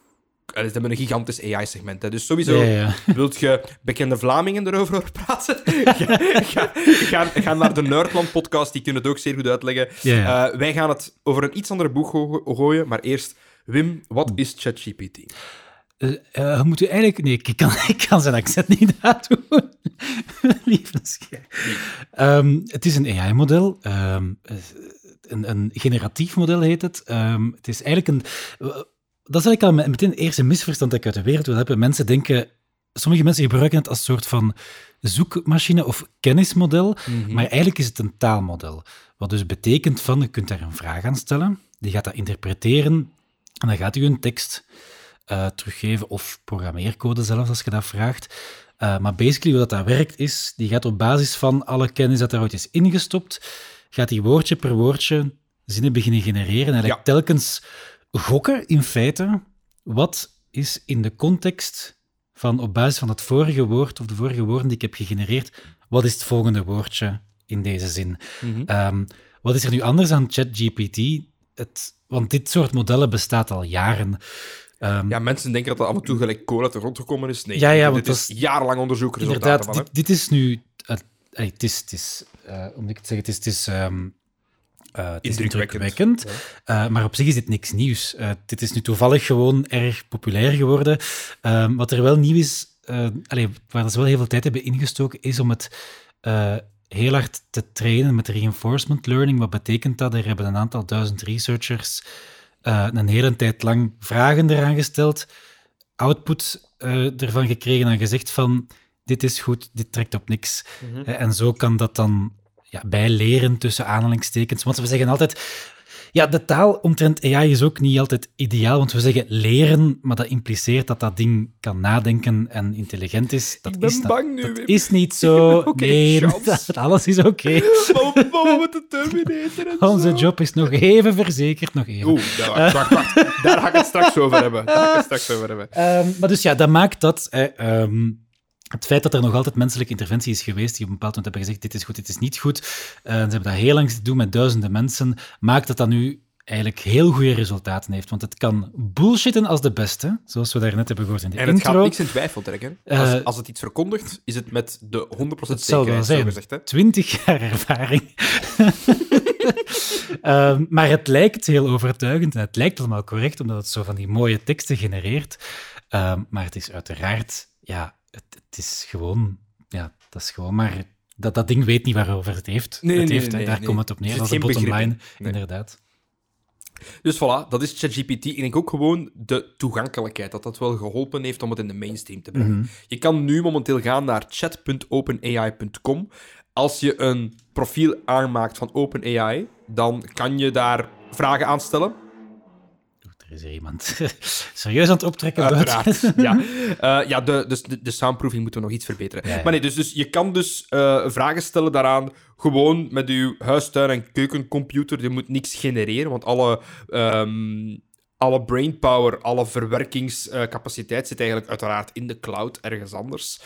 Ze hebben een gigantisch AI-segment. Dus sowieso, Ja, ja. wilt je bekende Vlamingen erover horen praten? ga, ga, ga, ga naar de Nerdland-podcast, die kunnen het ook zeer goed uitleggen. Ja. Eh, wij gaan het over een iets andere boeg go- gooien, maar eerst, Wim, wat is ChatGPT? Eh, eh, moet u eigenlijk... Nee, ik kan, ik kan zijn accent niet nadoen. Lieve. Ehm, het is een AI-model. Ehm, eh, een, een generatief model heet het. Ehm, het is eigenlijk een... dat is eigenlijk al met- meteen het eerste misverstand dat ik uit de wereld wil hebben. Mensen denken... Sommige mensen gebruiken het als soort van zoekmachine of kennismodel. Maar eigenlijk is het een taalmodel. Wat dus betekent van, je kunt daar een vraag aan stellen. Die gaat dat interpreteren. En dan gaat u een tekst eh, teruggeven, of programmeercode zelfs, als je dat vraagt. Eh, maar basically, hoe dat, dat werkt, is, die gaat op basis van alle kennis dat er ooit is ingestopt, gaat die woordje per woordje zinnen beginnen genereren. En eigenlijk Ja. telkens gokken, in feite, wat is in de context van op basis van het vorige woord of de vorige woorden die ik heb gegenereerd, wat is het volgende woordje in deze zin? Ehm, wat is er nu anders aan ChatGPT? Het, want dit soort modellen bestaat al jaren. Ehm, Ja, mensen denken dat dat af en toe gelijk kool uit de grond gekomen is. Nee, Ja, ja, dit want is jarenlang onderzoek. Inderdaad, van, dit, dit is nu... eh, eh, het is, het is eh, moet ik het zeggen, het is, het is, ehm, eh, het is Indrukwekkend. Eh, maar op zich is dit niks nieuws. Eh, dit is nu toevallig gewoon erg populair geworden. Ehm, wat er wel nieuw is, allee, waar ze wel heel veel tijd hebben ingestoken, is om het heel hard te trainen met reinforcement learning. Wat betekent dat? Er hebben een aantal duizend researchers een hele tijd lang vragen eraan gesteld, output ervan gekregen en gezegd van dit is goed, dit trekt op niks. Eh, En zo kan dat dan ja, bijleren tussen aanhalingstekens. Want we zeggen altijd, ja, de taal omtrent AI is ook niet altijd ideaal, want we zeggen leren, maar dat impliceert dat dat ding kan nadenken en intelligent is. Dat Ik ben is, bang nu, Dat Wim. is niet zo. Nee, dat- alles is oké. We moeten Terminator Onze zo. job is nog even verzekerd, nog even. Oeh, daar, wacht, wacht, wacht. daar ga ik het straks over hebben. Daar ga ik het straks over hebben. Ehm, maar dus ja, dat maakt dat eh, ehm, het feit dat er nog altijd menselijke interventie is geweest, die op een bepaald moment hebben gezegd, dit is goed, dit is niet goed, eh, ze hebben dat heel lang te doen met duizenden mensen, maakt dat dat nu eigenlijk heel goede resultaten heeft. Want het kan bullshitten als de beste, zoals we daarnet hebben gehoord in de En het intro. gaat niks in twijfel trekken. Als, Eh, als het iets verkondigt, is het met de 100% Het zal wel zekerheid, zijn. gezegd. Hè? 20 jaar ervaring. Ehm, maar het lijkt heel overtuigend en het lijkt allemaal correct, omdat het zo van die mooie teksten genereert. Ehm, maar het is uiteraard, ja, het, het is gewoon, ja, dat is gewoon maar, dat, dat ding weet niet waarover het heeft. Nee, het nee, heeft nee, daar komt het op Er neer, zit dat is de geen bottom line, inderdaad. Dus voilà, dat is ChatGPT. Ik denk ook gewoon de toegankelijkheid, dat dat wel geholpen heeft om het in de mainstream te brengen. Je kan nu momenteel gaan naar chat.openai.com. als je een profiel aanmaakt van OpenAI, dan kan je daar vragen aan stellen. Er is hier iemand serieus aan het optrekken. Uiteraard. ja, Eh, ja de, dus de, de soundproofing moeten we nog iets verbeteren. Ja, ja. Maar nee, dus, dus je kan dus eh, vragen stellen daaraan gewoon met je huistuin- en keukencomputer. Je moet niks genereren, want alle, ehm, alle brainpower, alle verwerkingscapaciteit zit eigenlijk uiteraard in de cloud, ergens anders.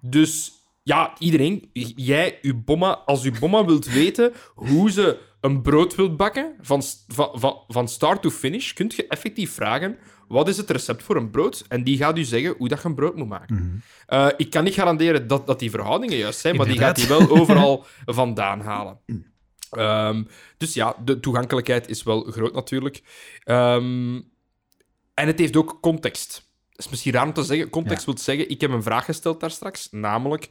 Dus ja, iedereen, jij, uw bomma, als uw bomma wilt weten hoe ze een brood wilt bakken, van, van, van, van start to finish, kunt je effectief vragen, wat is het recept voor een brood? En die gaat u zeggen hoe dat je een brood moet maken. Eh, ik kan niet garanderen dat, dat die verhoudingen juist zijn, maar die gaat die Inderdaad. wel overal vandaan halen. Ehm, dus ja, de toegankelijkheid is wel groot natuurlijk. Ehm, en het heeft ook context. Dat is misschien raar om te zeggen. Context wil zeggen, ik heb een vraag gesteld daar straks, namelijk,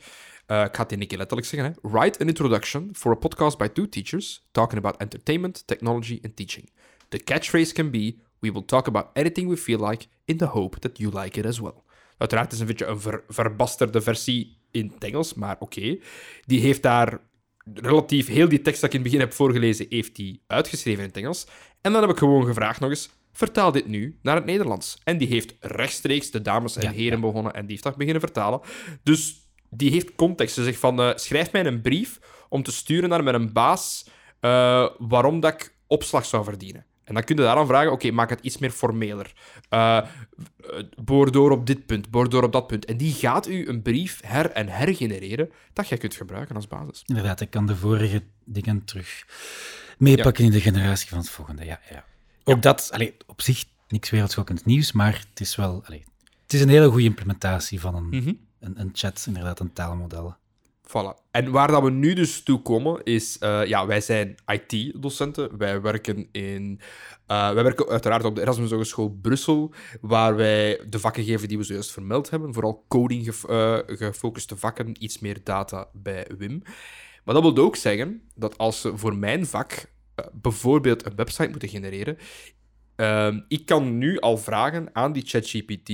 eh, ik ga het in een keer letterlijk zeggen, hè. write an introduction for a podcast by two teachers talking about entertainment, technology and teaching. The catchphrase can be, we will talk about anything we feel like in the hope that you like it as well. Uiteraard is het een beetje een ver- verbasterde versie in het Engels, maar oké. Die heeft daar relatief heel die tekst dat ik in het begin heb voorgelezen, heeft hij uitgeschreven in het Engels. En dan heb ik gewoon gevraagd nog eens, vertaal dit nu naar het Nederlands. En die heeft rechtstreeks de dames en Ja, heren begonnen en die heeft dat beginnen vertalen. Dus die heeft context. Ze zegt van, eh, schrijf mij een brief om te sturen naar mijn baas eh, waarom dat ik opslag zou verdienen. En dan kun je daaraan vragen, oké, maak het iets meer formeler. Boor door op dit punt, boor door op dat punt. En die gaat u een brief her- en hergenereren dat jij kunt gebruiken als basis. Inderdaad, ik kan de vorige dingen terug meepakken in de generatie van het volgende. Ja, ja. Ook dat, allee, op zich niks wereldschokkend nieuws, maar het is wel... Allee, het is een hele goede implementatie van een, Mhm. Een, een chat, inderdaad, een taalmodel. Voilà. En waar dat we nu dus toe komen, is... eh, ja, wij zijn IT-docenten. Wij werken in... eh, wij werken uiteraard op de Erasmus Hogeschool Brussel, waar wij de vakken geven die we zojuist vermeld hebben. Vooral coding eh, gefocuste vakken, iets meer data bij Wim. Maar dat wil ook zeggen dat als ze voor mijn vak bijvoorbeeld een website moeten genereren, ehm, ik kan nu al vragen aan die ChatGPT,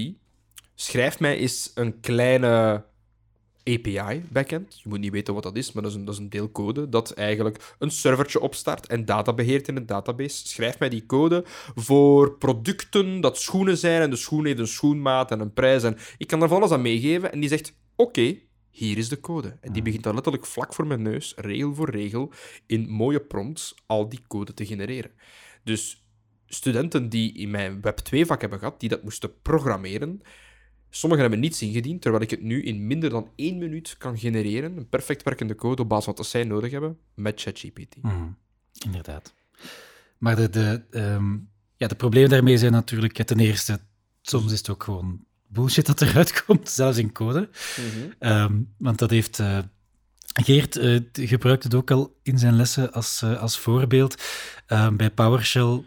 schrijf mij eens een kleine API-backend. Je moet niet weten wat dat is, maar dat is, een, dat is een deel code dat eigenlijk een servertje opstart en data beheert in een database. Schrijf mij die code voor producten dat schoenen zijn en de schoen heeft een schoenmaat en een prijs. En ik kan daar van alles aan meegeven en die zegt, oké, hier is de code. En die begint dan letterlijk vlak voor mijn neus, regel voor regel, in mooie prompts al die code te genereren. Dus studenten die in mijn Web 2-vak hebben gehad, die dat moesten programmeren, Sommigen hebben niets ingediend, terwijl ik het nu in minder dan één minuut kan genereren. Een perfect werkende code op basis van wat zij nodig hebben met ChatGPT. Mhm, Inderdaad. Maar de, de, ehm, ja, de problemen daarmee zijn natuurlijk, ten eerste, soms is het ook gewoon bullshit dat eruit komt, zelfs in code. Ehm, want dat heeft... eh, Geert t- gebruikt het ook al in zijn lessen als, eh, als voorbeeld. Ehm, bij PowerShell,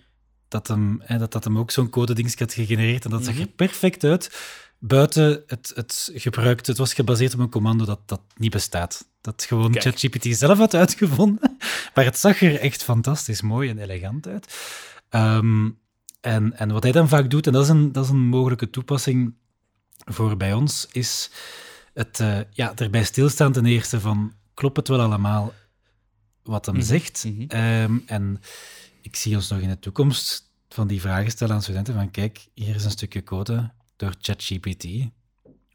dat hem, hè, dat, dat hem ook zo'n codedingetje had gegenereerd. En dat zag er perfect uit. Buiten het, het gebruikte, het was gebaseerd op een commando dat, dat niet bestaat. Dat gewoon. ChatGPT zelf had uitgevonden. Maar het zag er echt fantastisch mooi en elegant uit. Ehm, en, en wat hij dan vaak doet, en dat is een, dat is een mogelijke toepassing voor bij ons, is het eh, ja, erbij stilstaan ten eerste van, klopt het wel allemaal wat hem Mhm, zegt? mhm. Ehm, en ik zie ons nog in de toekomst van die vragen stellen aan studenten van, kijk, hier is een stukje code door ChatGPT.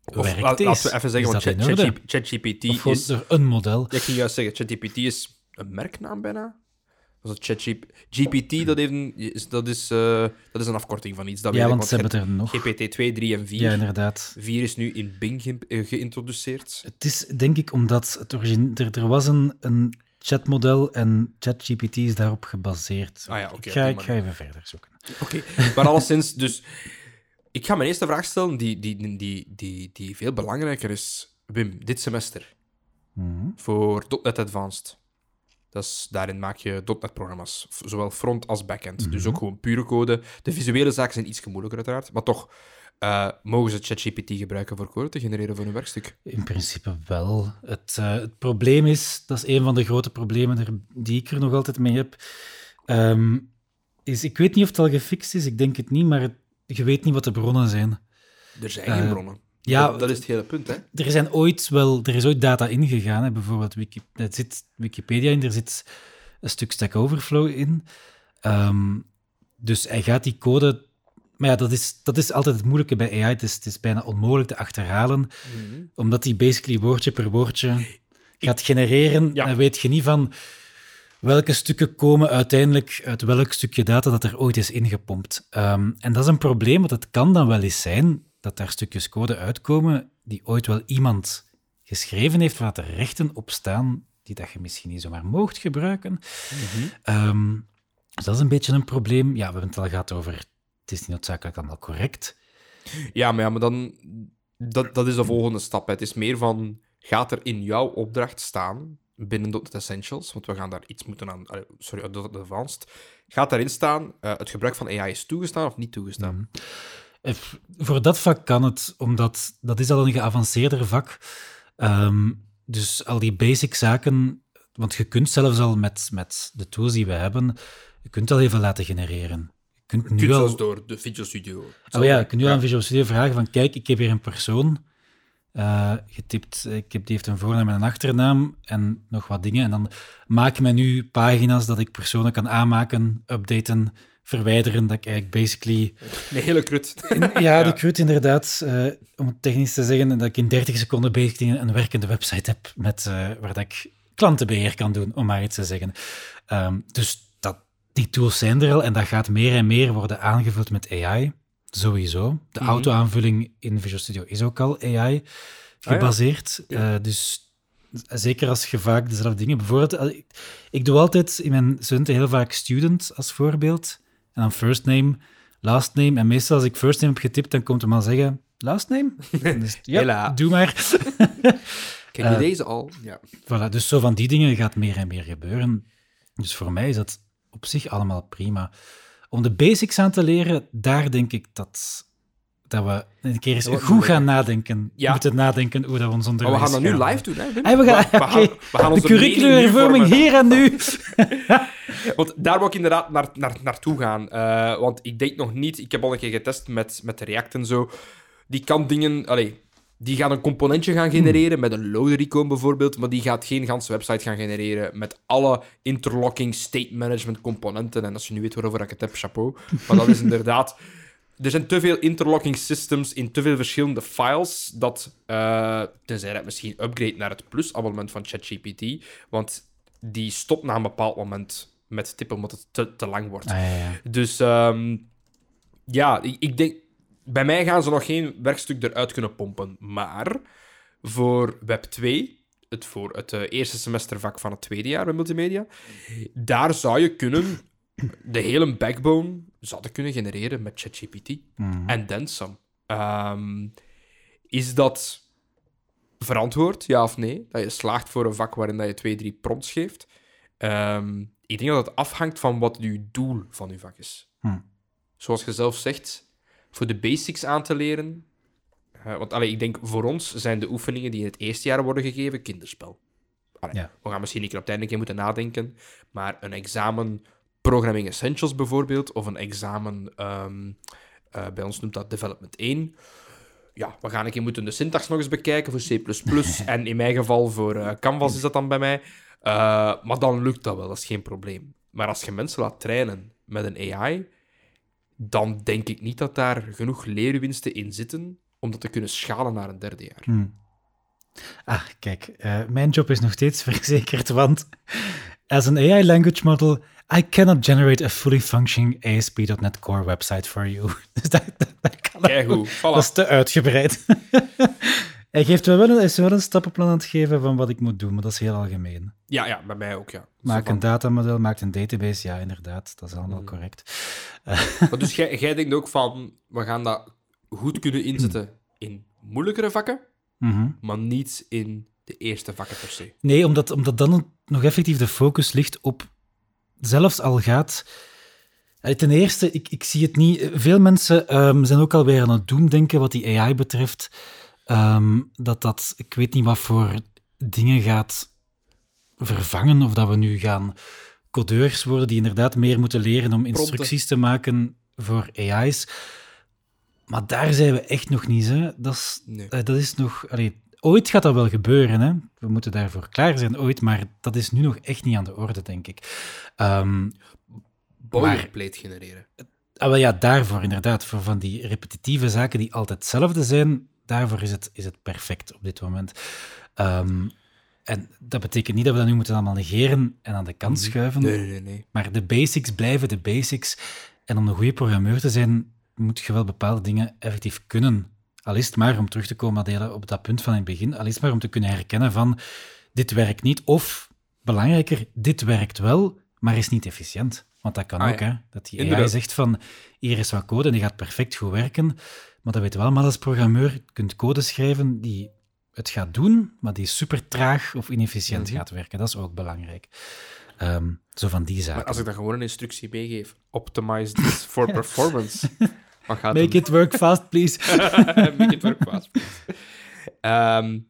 Werkt laten we even zeggen, want? ChatGPT is... een model. Ja, ik ging juist zeggen, ChatGPT is een merknaam bijna. Dat is ChatGPT. GPT, dat, heeft een, is, dat, is, eh, dat is een afkorting van iets. Dat Ja, weet ik, want ze hebben er nog. GPT 2, 3 en 4. Ja, inderdaad. 4 is nu in Bing ge- eh, geïntroduceerd. Het is denk ik omdat het origine, er, er was een, een chatmodel en ChatGPT is daarop gebaseerd. Ah ja, ik, ga, ik ga even verder zoeken. Oké, maar alleszins, dus... Ik ga mijn eerste vraag stellen, die, die, die, die, die veel belangrijker is. Wim, dit semester, Mhm. voor .NET Advanced. Dat is, daarin maak je .NET-programma's, zowel front als backend. Dus ook gewoon pure code. De visuele zaken zijn iets moeilijker, uiteraard. Maar toch, eh, mogen ze ChatGPT gebruiken voor code te genereren voor een werkstuk? In principe wel. Het, eh, het probleem is, dat is een van de grote problemen er, die ik er nog altijd mee heb, ehm, is, ik weet niet of het al gefixt is, ik denk het niet, maar het- je weet niet wat de bronnen zijn. Er zijn Eh, geen bronnen. Ja, dat, dat is het hele punt, hè? er, zijn ooit wel, er is ooit data ingegaan. Hè. Bijvoorbeeld, Wiki, er zit Wikipedia in, er zit een stuk Stack Overflow in. Ehm, dus hij gaat die code... Maar ja, dat is, dat is altijd het moeilijke bij AI. Het is, het is bijna onmogelijk te achterhalen, omdat hij basically woordje per woordje gaat genereren. Ja. Dan weet je niet van welke stukken komen uiteindelijk uit welk stukje data dat er ooit is ingepompt. Ehm, en dat is een probleem, want het kan dan wel eens zijn dat daar stukjes code uitkomen die ooit wel iemand geschreven heeft waar er rechten op staan die dat je misschien niet zomaar moogt gebruiken. Ehm, dus dat is een beetje een probleem. Ja, we hebben het al gehad over het is niet noodzakelijk allemaal correct. Ja, maar, ja, maar dan... Dat, dat is de volgende stap. hè. Het is meer van... Gaat er in jouw opdracht staan, binnen .NET Essentials, want we gaan daar iets moeten aan... Sorry, .NET Advanced. Gaat daarin staan, eh, het gebruik van AI is toegestaan of niet toegestaan? Eh, Voor dat vak kan het, omdat dat is al een geavanceerder vak. Ehm, dus al die basic zaken, want je kunt zelfs al met, met de tools die we hebben, je kunt al even laten genereren. Je kunt nu kunt al... door de Visual Studio. Oh ja, je kunt nu aan Visual Studio vragen van, kijk, ik heb hier een persoon eh, getypt, ik heb, die heeft een voornaam en een achternaam en nog wat dingen. En dan maak mij nu pagina's dat ik personen kan aanmaken, updaten, verwijderen, dat ik eigenlijk basically Een hele krut. ja, de CRUD inderdaad, eh, om het technisch te zeggen, dat ik in 30 seconden basically een werkende website heb met, eh, waar dat ik klantenbeheer kan doen, om maar iets te zeggen. Ehm, dus dat, die tools zijn er al en dat gaat meer en meer worden aangevuld met AI, sowieso. De Mhm. auto-aanvulling in Visual Studio is ook al AI gebaseerd. Ja. Eh, dus zeker als je vaak dezelfde dingen... Bijvoorbeeld, eh, ik, ik doe altijd in mijn studenten heel vaak student als voorbeeld. En dan first name, last name. En meestal als ik first name heb getipt, dan komt hem al zeggen, last name? Dus, ja, doe maar. Ken je Eh, deze al? Ja. Voilà, dus zo van die dingen gaat meer en meer gebeuren. Dus voor mij is dat op zich allemaal prima. Om de basics aan te leren, daar denk ik dat, dat we een keer eens goed moeilijk. gaan nadenken. Ja. moeten nadenken hoe dat we ons Maar we onderwijs gaan dat nu live doen, hè? Hey, we gaan, we, gaan, we De onze nu curriculumhervorming hier en nu. Want daar wil ik inderdaad naar, naar, naartoe gaan. Eh, want ik denk nog niet... Ik heb al een keer getest met, met React en zo. Die kan dingen... Allee, die gaat een componentje gaan genereren met een loader icon bijvoorbeeld, maar die gaat geen ganse website gaan genereren met alle interlocking state management componenten. En als je nu weet waarover ik het heb, chapeau. Maar dat is inderdaad... Er zijn te veel interlocking systems in te veel verschillende files dat, eh, tenzij dat misschien upgrade naar het plus-abonnement van ChatGPT, want die stopt na een bepaald moment met tippen omdat het te, te lang wordt. Ah, ja, ja. Dus ehm, ja, ik, ik denk... Bij mij gaan ze nog geen werkstuk eruit kunnen pompen. Maar voor Web 2, het, voor het eh, eerste semestervak van het tweede jaar bij multimedia, daar zou je kunnen de hele backbone zouden kunnen genereren met ChatGPT. Mhm. En then some. Ehm, is dat verantwoord, ja of nee? Dat je slaagt voor een vak waarin dat je twee, drie prompts geeft? Ehm, ik denk dat het afhangt van wat je doel van je vak is. Hm. Zoals je zelf zegt, voor de basics aan te leren. eh, want allee, ik denk voor ons zijn de oefeningen die in het eerste jaar worden gegeven kinderspel. Allee, Ja. We gaan misschien een keer op het einde keer moeten nadenken. Maar een examen Programming Essentials bijvoorbeeld, of een examen, ehm, eh, bij ons noemt dat Development 1. Ja, we gaan een keer moeten de syntax nog eens bekijken voor C++. en in mijn geval voor eh, Canvas is dat dan bij mij. Maar dan lukt dat wel, dat is geen probleem. Maar als je mensen laat trainen met een AI, dan denk ik niet dat daar genoeg leerwinsten in zitten om dat te kunnen schalen naar een derde jaar. Hm. Ah, kijk, eh, mijn job is nog steeds verzekerd, want as an AI language model, I cannot generate a fully functioning ASP.NET Core website for you. Dus dat, dat, dat kan Kijk goed, voilà. Dat is te uitgebreid. Hij geeft me wel een, is wel een stappenplan aan het geven van wat ik moet doen, maar dat is heel algemeen. Ja, ja, bij mij ook, ja. Maak een datamodel, maak een database, ja, inderdaad, dat is allemaal Mhm. correct. Maar dus jij, jij denkt ook van, we gaan dat goed kunnen inzetten in moeilijkere vakken, Mhm. maar niet in de eerste vakken per se. Nee, omdat, omdat dan nog effectief de focus ligt op, zelfs al gaat. Ten eerste, ik, ik zie het niet. Veel mensen ehm, zijn ook alweer aan het doemdenken wat die AI betreft. Ehm, dat dat, ik weet niet wat voor dingen gaat vervangen. Of dat we nu gaan codeurs worden die inderdaad meer moeten leren om instructies te maken voor AI's. maar daar zijn we echt nog niet. Hè. Dat, is, Nee. eh, dat is nog... allee, ooit gaat dat wel gebeuren. Hè. We moeten daarvoor klaar zijn, ooit. Maar dat is nu nog echt niet aan de orde, denk ik. Ehm, Boilerplate genereren. Ah, wel ja, daarvoor inderdaad. Voor van die repetitieve zaken die altijd hetzelfde zijn, daarvoor is het, is het perfect op dit moment. Ehm, en dat betekent niet dat we dat nu moeten allemaal negeren en aan de kant schuiven. Nee, nee, nee. Maar de basics blijven de basics. En om een goede programmeur te zijn, moet je wel bepaalde dingen effectief kunnen. Al is het maar om terug te komen Adela, op dat punt van in het begin, al is het maar om te kunnen herkennen van dit werkt niet, of belangrijker, dit werkt wel, maar is niet efficiënt. Want dat kan Ah, ook, ja. hè. Dat die AI zegt van, hier is wat code en die gaat perfect goed werken, maar dat weten we allemaal als programmeur. Je kunt code schrijven die het gaat doen, maar die super traag of inefficiënt Mhm. gaat werken. Dat is ook belangrijk. Ehm, zo van die zaken. Maar als ik dan gewoon een instructie meegeef, optimize this for performance. Wat gaat Make it work fast, please. Make it work fast, please.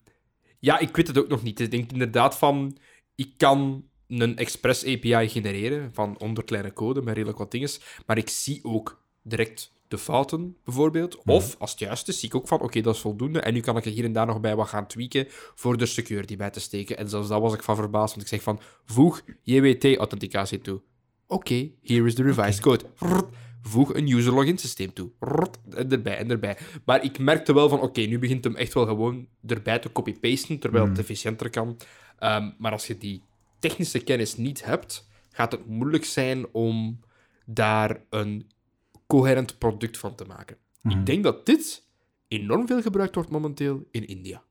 Ja, ik weet het ook nog niet. Ik denk inderdaad van, ik kan een Express API genereren van 100 kleine code met redelijk wat dingen, maar ik zie ook direct de fouten, bijvoorbeeld. Of, als het juist is, zie ik ook van, oké, dat is voldoende, en nu kan ik er hier en daar nog bij wat gaan tweaken voor de security bij te steken. En zelfs dat was ik van verbaasd, want ik zeg van, voeg JWT-authenticatie toe. Oké, here is the revised code. Voeg een user login systeem toe. En erbij en erbij. Maar ik merkte wel van, oké, nu begint hem echt wel gewoon erbij te copy-pasten, terwijl het efficiënter kan. Ehm, maar als je die technische kennis niet hebt, gaat het moeilijk zijn om daar een coherent product van te maken. Ik denk dat dit enorm veel gebruikt wordt momenteel in India.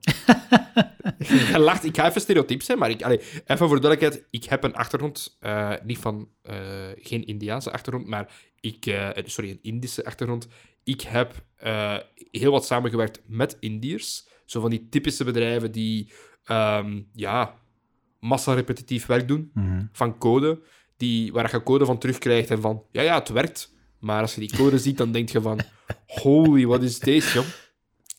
Je lacht, ik ga even stereotyp zijn, maar ik, allee, even voor de duidelijkheid, ik heb een achtergrond, eh, niet van, eh, geen Indiaanse achtergrond, maar ik, eh, sorry, een Indische achtergrond. Ik heb heel wat samengewerkt met Indiërs, zo van die typische bedrijven die, ehm, ja, massa-repetitief werk doen, Mhm. van code, die, waar je code van terugkrijgt en van, ja, ja, het werkt. Maar als je die code ziet, dan denk je van, holy, wat is deze, joh?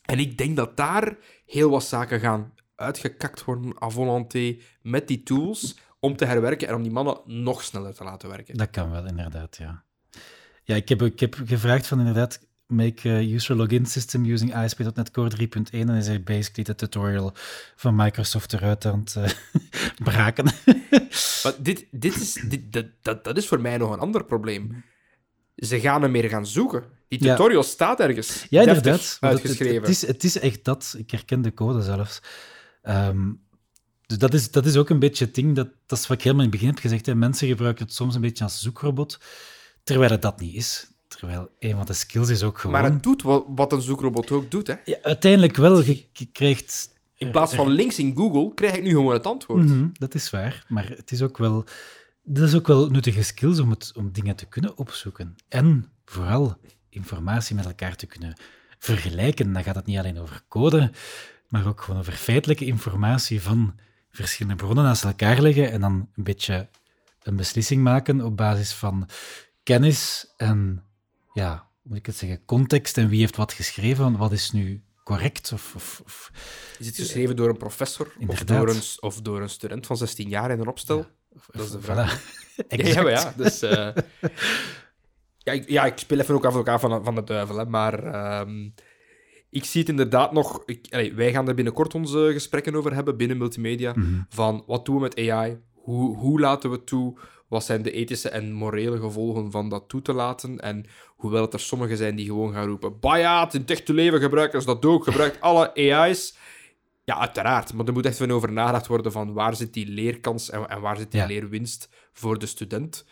En ik denk dat daar heel wat zaken gaan uitgekakt worden à volonté met die tools om te herwerken en om die mannen nog sneller te laten werken. Dat kan wel, inderdaad, ja. Ja, ik heb, ik heb gevraagd van inderdaad, make a user login system using ASP.NET Core 3.1 en is hij basically de tutorial van Microsoft eruit aan het eh, braken. Maar dit, dit is, dit, dat, dat, dat is voor mij nog een ander probleem. Ze gaan er meer gaan zoeken. Die Ja. tutorial staat ergens. Ja, inderdaad. het- Uitgeschreven. Het, is, het is echt dat. Ik herken de code zelfs. Ehm, dus dat is, dat is ook een beetje het ding, dat, dat is wat ik helemaal in het begin heb gezegd. Hè. Mensen gebruiken het soms een beetje als zoekrobot, terwijl het dat niet is. Terwijl een van de skills is ook gewoon... Maar het doet wat, een zoekrobot ook doet. Hè. Ja, uiteindelijk wel. Je, krijgt... In plaats van links in Google krijg ik nu gewoon het antwoord. Mhm, dat is waar. Maar het is ook wel... Dat is ook wel nuttige skills om, het, om dingen te kunnen opzoeken. En vooral informatie met elkaar te kunnen vergelijken. Dan gaat het niet alleen over code, maar ook gewoon over feitelijke informatie van verschillende bronnen naast elkaar leggen en dan een beetje een beslissing maken op basis van kennis en, ja, hoe moet ik het zeggen, context en wie heeft wat geschreven, wat is nu correct of... of, of Is het geschreven door een professor of door een, of door een student van 16 jaar in een opstel? Dat is de vraag. Voilà. Ja, Exact. ja. Dus, eh, ja, ik, ja, ik speel even ook advocaat van, van de duivel, hè, maar ehm, ik zie het inderdaad nog... Ik, allee, wij gaan er binnenkort onze gesprekken over hebben binnen multimedia, Mhm. van wat doen we met AI? Hoe, hoe laten we het toe? Wat zijn de ethische en morele gevolgen van dat toe te laten? En hoewel het er sommigen zijn die gewoon gaan roepen... Bah ja, het in het echte leven gebruiken ze dat ook. Gebruikt alle AI's. Ja, uiteraard. Maar er moet echt van over nagedacht worden van waar zit die leerkans en, en waar zit die Ja. leerwinst voor de student.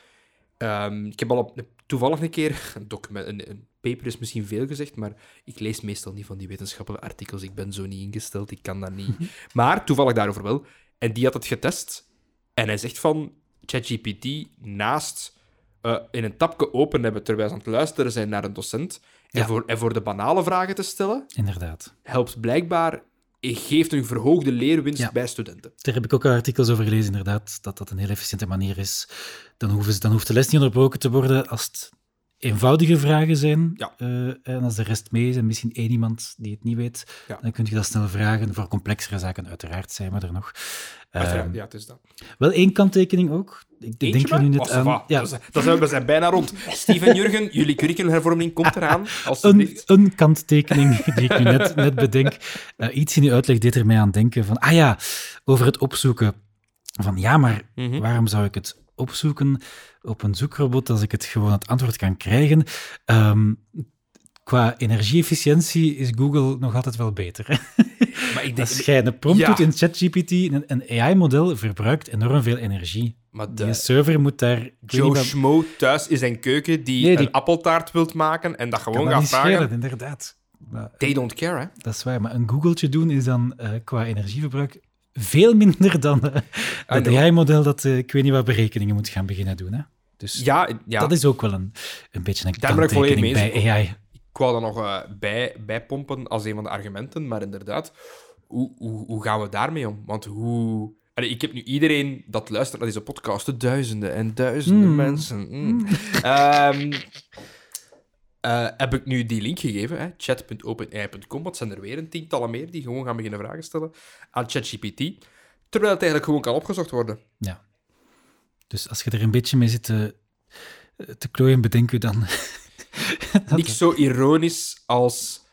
Ehm, ik heb al op, toevallig een keer... Een, document, een, een paper is misschien veel gezegd, maar ik lees meestal niet van die wetenschappelijke artikels. Ik ben zo niet ingesteld, ik kan dat niet. Maar toevallig daarover wel. En die had het getest. En hij zegt van ChatGPT naast eh, in een tapje open hebben terwijl ze aan het luisteren zijn naar een docent. En, voor, en voor de banale vragen te stellen, Inderdaad. helpt blijkbaar, geeft een verhoogde leerwinst Ja. bij studenten. Daar heb ik ook al artikels over gelezen, inderdaad, dat dat een heel efficiënte manier is. Dan, hoeven ze, dan hoeft de les niet onderbroken te worden als het eenvoudige vragen zijn. Ja. eh, en als de rest mee is en misschien één iemand die het niet weet, Ja. dan kun je dat snel vragen. Voor complexere zaken uiteraard zijn we er nog. Uiteraard, Ehm, ja, het is dat. Wel één kanttekening ook. ik Eentje denk er nu net Oh, aan. va. Ja, Dat, is- dat zijn, we zijn bijna rond. Steven Jurgen, jullie curriculumhervorming komt eraan. een, Alsjeblieft. een kanttekening die ik nu net, net bedenk. Eh, iets in uw uitleg deed er mij aan denken van, ah ja, over het opzoeken. Van ja, maar Mhm. waarom zou ik het opzoeken op een zoekrobot als ik het gewoon het antwoord kan krijgen? Ehm, qua energie-efficiëntie is Google nog altijd wel beter. hè? Maar ik denk... Als jij een prompt Ja. doet in ChatGPT, een, een AI-model verbruikt enorm veel energie. Maar Die de, server moet daar... Joe wat- Schmo thuis in zijn keuken die, Nee, die- een appeltaart wilt maken en dat gewoon dat gaat niet vragen. schelen, inderdaad. Maar, They don't care, hè? dat is waar, maar een Googletje doen is dan eh, qua energieverbruik veel minder dan eh, het know. AI-model dat eh, ik weet niet wat berekeningen moet gaan beginnen doen. Hè? Dus Ja, ja. dat is ook wel een, een beetje een Daar ben ik volledig mee bij. AI. Ik wou dat nog eh, bij, bijpompen als een van de argumenten, maar inderdaad, hoe, hoe, hoe gaan we daarmee om? Want hoe... Allee, ik heb nu iedereen dat luistert naar deze podcast, de duizenden en duizenden Mm. mensen. mm. Eh, heb ik nu die link gegeven, chat.openai.com, wat zijn er weer een tientallen meer die gewoon gaan beginnen vragen stellen aan ChatGPT, terwijl het eigenlijk gewoon kan opgezocht worden. Ja. Dus als je er een beetje mee zit te, te klooien, bedenk u dan... Niks zo ironisch als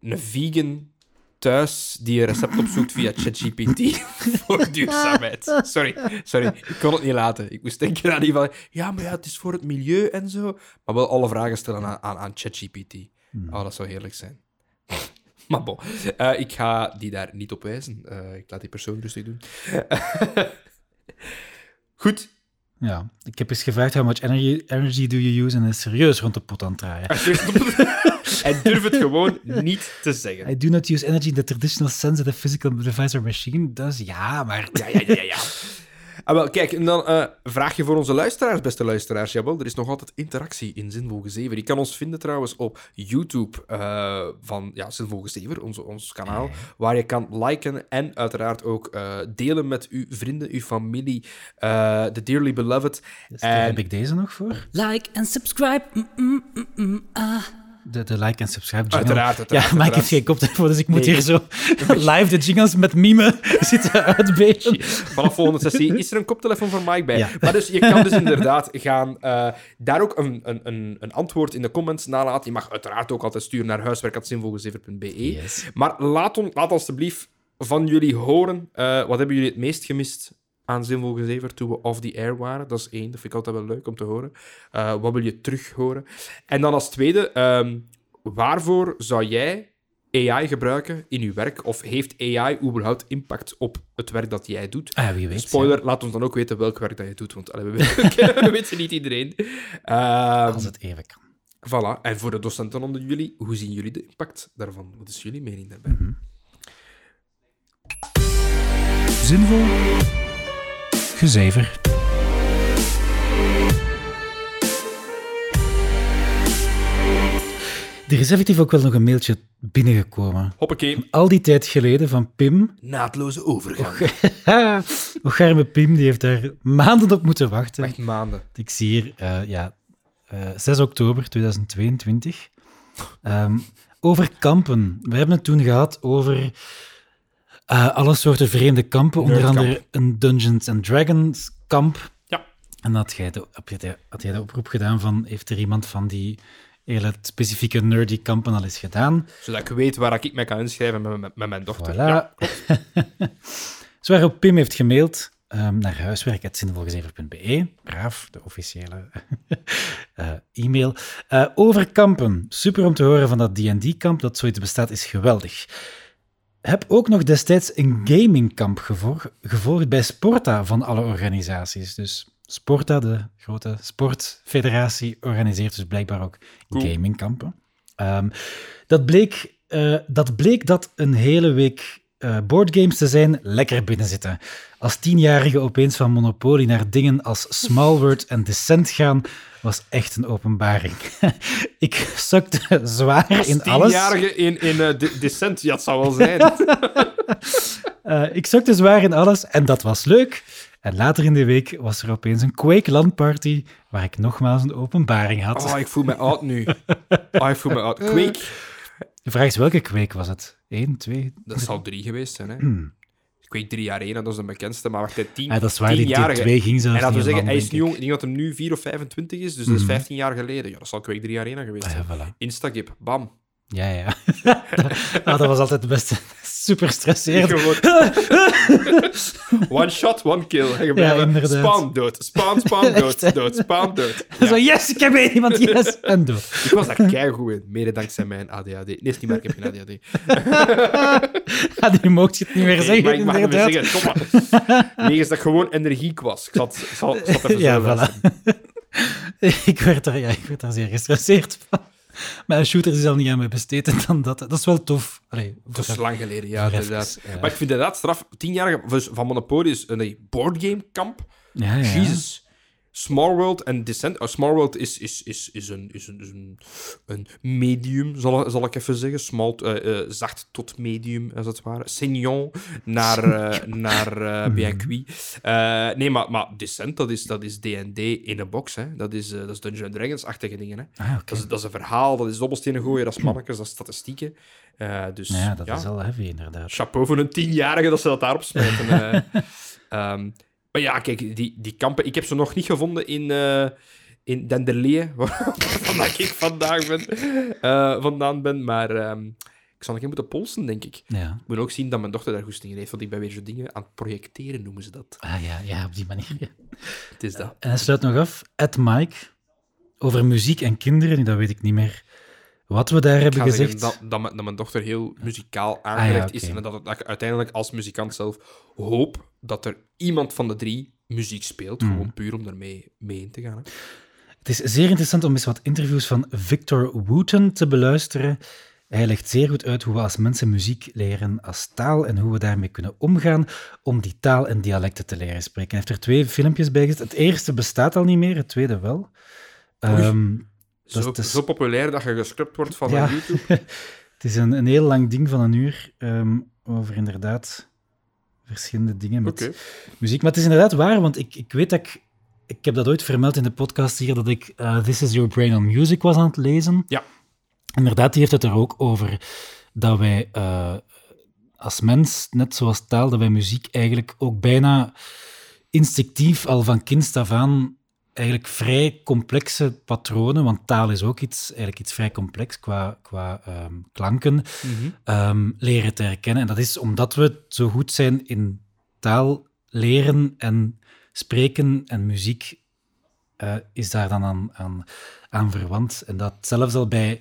een vegan thuis die een recept opzoekt via ChatGPT voor duurzaamheid. Sorry, sorry, ik kon het niet laten. Ik moest denken aan die van, ja, maar ja, het is voor het milieu en zo. Maar wel alle vragen stellen aan, aan, aan ChatGPT. Oh, dat zou heerlijk zijn. Maar bon, eh, ik ga die daar niet op wijzen. Eh, ik laat die persoon rustig doen. Goed, Ja, ik heb eens gevraagd, how much energy, energy do you use? En is serieus rond de pot aan het draaien. Hij durft het gewoon niet te zeggen. I do not use energy in the traditional sense of the physical device or machine. Dus ja, maar... Ja, ja, ja, ja. Ah, wel, kijk, en dan eh vraag je voor onze luisteraars, beste luisteraars. Jawel, er is nog altijd interactie in Zinvol Gezever. Je kan ons vinden trouwens op YouTube eh, van ja, Zinvol Gezever, onze, ons kanaal, waar je kan liken en uiteraard ook eh, delen met uw vrienden, uw familie, eh de Dearly Beloved. Dus daar En heb ik deze nog voor. Like and subscribe. Mm, mm, mm, mm, ah. De, de like en subscribe jingle. Uiteraard, uiteraard, Ja, maar ik heb geen koptelefoon, dus ik moet Nee. hier zo live de jingles met mime zitten uitbeelden. Vanaf volgende sessie is er een koptelefoon van Mike bij. Ja. Maar dus je kan dus inderdaad gaan eh, daar ook een, een, een, een antwoord in de comments nalaten. Je mag uiteraard ook altijd sturen naar huiswerk.zinvolgezever.be. Yes. Maar laat, on, laat alstublieft van jullie horen. eh, wat hebben jullie het meest gemist aan Zinvol Gezever toen we off the air waren? Dat is één, dat vind ik altijd wel leuk om te horen. Eh, wat wil je terug horen? En dan als tweede, ehm, waarvoor zou jij AI gebruiken in je werk? Of heeft AI überhaupt impact op het werk dat jij doet? Ah, wie weet. Spoiler, laat ons dan ook weten welk werk dat je doet, want allee, we, weten, we weten niet iedereen. Ehm als het even kan. Voilà. En voor de docenten onder jullie, hoe zien jullie de impact daarvan? Wat is jullie mening daarbij? Zinvol. Gezever. Er is effectief ook wel nog een mailtje binnengekomen. Hoppakee. Al die tijd geleden van Pim. Naadloze overgang. Ocharme Pim, die heeft daar maanden op moeten wachten. Echt maanden. Ik zie hier, eh, ja, eh, 6 oktober 2022. Ehm, over kampen. We hebben het toen gehad over eh, alle soorten vreemde kampen. Onder andere een Dungeons and Dragons kamp. Ja. En had jij, de, had, jij, de oproep gedaan van, heeft er iemand van die hele specifieke nerdy kampen al eens gedaan? Zodat ik weet waar ik mij kan inschrijven met, met, met mijn dochter. Voilà. Ja. Zo waarop Pim heeft gemaild ehm, naar huiswerk.zinvolgezever.be. Braaf, de officiële eh, e-mail. Eh, over kampen. Super om te horen van dat D&D-kamp. Dat zoiets bestaat, is geweldig. Heb ook nog destijds een gamingkamp gevolg, gevolgd bij Sporta van alle organisaties. Dus Sporta, de grote sportfederatie, organiseert dus blijkbaar ook Cool. gamingkampen. Ehm, dat, bleek, eh, dat bleek dat een hele week eh, boardgames te zijn, lekker binnenzitten. Als tienjarige opeens van Monopoly naar dingen als Smallworld en Descent gaan, was echt een openbaring. Ik zakte zwaar in alles. Tienjarige in, in eh, de- Descent, ja, het zou wel zijn. Eh, ik zakte zwaar in alles en dat was leuk. En later in de week was er opeens een Quake LAN-party waar ik nogmaals een openbaring had. Oh, ik voel me oud nu. Oh, ik voel me oud. Quake, De vraag is welke Quake was het? Eén, twee? dat zal drie geweest zijn, hè? Hmm. Quake 3 Arena, dat is de bekendste, maar wacht, hij tien, Ah, dat is waar, die tienjarige. T2 ging zelfs En laten we niet zeggen, hij is nu jong, ik denk dat hij nu 4 of 25 is, dus dat is Mhm. 15 jaar geleden. Ja, dat zal Quake 3 Arena geweest ik. zijn. Ah, ja, voilà. Instagip, bam. Ja, ja. ah, dat was altijd het beste. Super stresserend. One shot, one kill. En je Ja, spawn dood, spawn, spawn dood, dood, spawn dood. Zo, yes, ik heb één iemand, yes, en dood. Ik was daar keigoed in, mede dankzij mijn ADHD. Nee, is niet waar, ik heb geen ADHD. Ja, nu mocht je het niet meer Nee, zeggen, maar ik mag het weer inderdaad. zeggen, kom maar. Wegens dat gewoon energiek was. Ik zat, zat, zat even Ja, zo voilà. ik, werd er, ja, ik werd daar zeer gestresseerd van. Maar een shooter is al niet aan mij besteed dan dat. Dat is wel tof. Allee, Dat is lang geleden, ja, inderdaad. ja. Maar ik vind inderdaad straf. Tienjarige van Monopoly is een boardgame kamp. Ja, ja. Jezus. Small World en Descent. Oh, Small World is, is, is, is, een, is, een, is een, een medium, zal, zal ik even zeggen. Small, eh, eh, zacht tot medium, als het ware. Senior naar, eh naar eh bien cuit. Eh, nee, maar, maar Descent, dat is dat is D&D in een box. Hè. Dat, is, eh, dat is Dungeons Dragons-achtige dingen. Hè. Ah. Dat, is, dat is een verhaal, dat is dobbelstenen gooien, dat is mannetjes, dat is statistieken. Eh, dus Ja, dat is wel heavy, inderdaad. chapeau voor een tienjarige dat ze dat daarop smijten. eh. Maar ja, kijk, die, die kampen... Ik heb ze nog niet gevonden in, eh in Denderleeuwen, waar ik vandaag ben, eh, vandaan ben. Maar ehm, ik zal nog even moeten polsen, denk ik. Ja. Ik moet ook zien dat mijn dochter daar goesting in heeft, want ik ben weer zo dingen aan het projecteren, noemen ze dat. Ah ja, ja, op die manier. ja. Het is dat. En hij sluit nog af, Ed Mike, over muziek en kinderen. Dat weet ik niet meer wat we daar hebben gezegd. dat, dat, mijn- dat mijn dochter heel muzikaal aangelegd oké. is. En dat, dat ik uiteindelijk als muzikant zelf hoop dat er iemand van de drie muziek speelt. Mhm. Gewoon puur om daarmee mee in te gaan. Hè. Het is zeer interessant om eens wat interviews van Victor Wooten te beluisteren. Hij legt zeer goed uit hoe we als mensen muziek leren als taal en hoe we daarmee kunnen omgaan om die taal en dialecten te leren spreken. Hij heeft er twee filmpjes bij gezet. Het eerste bestaat al niet meer, het tweede wel. Dat Zo, is- het is- zo populair dat je gescrupt wordt van Ja. YouTube. het is een, een heel lang ding van een uur ehm, over inderdaad verschillende dingen met muziek. Maar het is inderdaad waar, want ik, ik weet dat ik... Ik heb dat ooit vermeld in de podcast hier, dat ik eh, This is Your Brain on Music was aan het lezen. Ja. Inderdaad, die heeft het er ook over dat wij eh, als mens, net zoals taal, dat wij muziek eigenlijk ook bijna instinctief al van kind af aan eigenlijk vrij complexe patronen, want taal is ook iets, eigenlijk iets vrij complex qua, qua ehm, klanken, Mhm. ehm, leren te herkennen. En dat is omdat we zo goed zijn in taal leren en spreken en muziek eh, is daar dan aan, aan, aan verwant. En dat zelfs al bij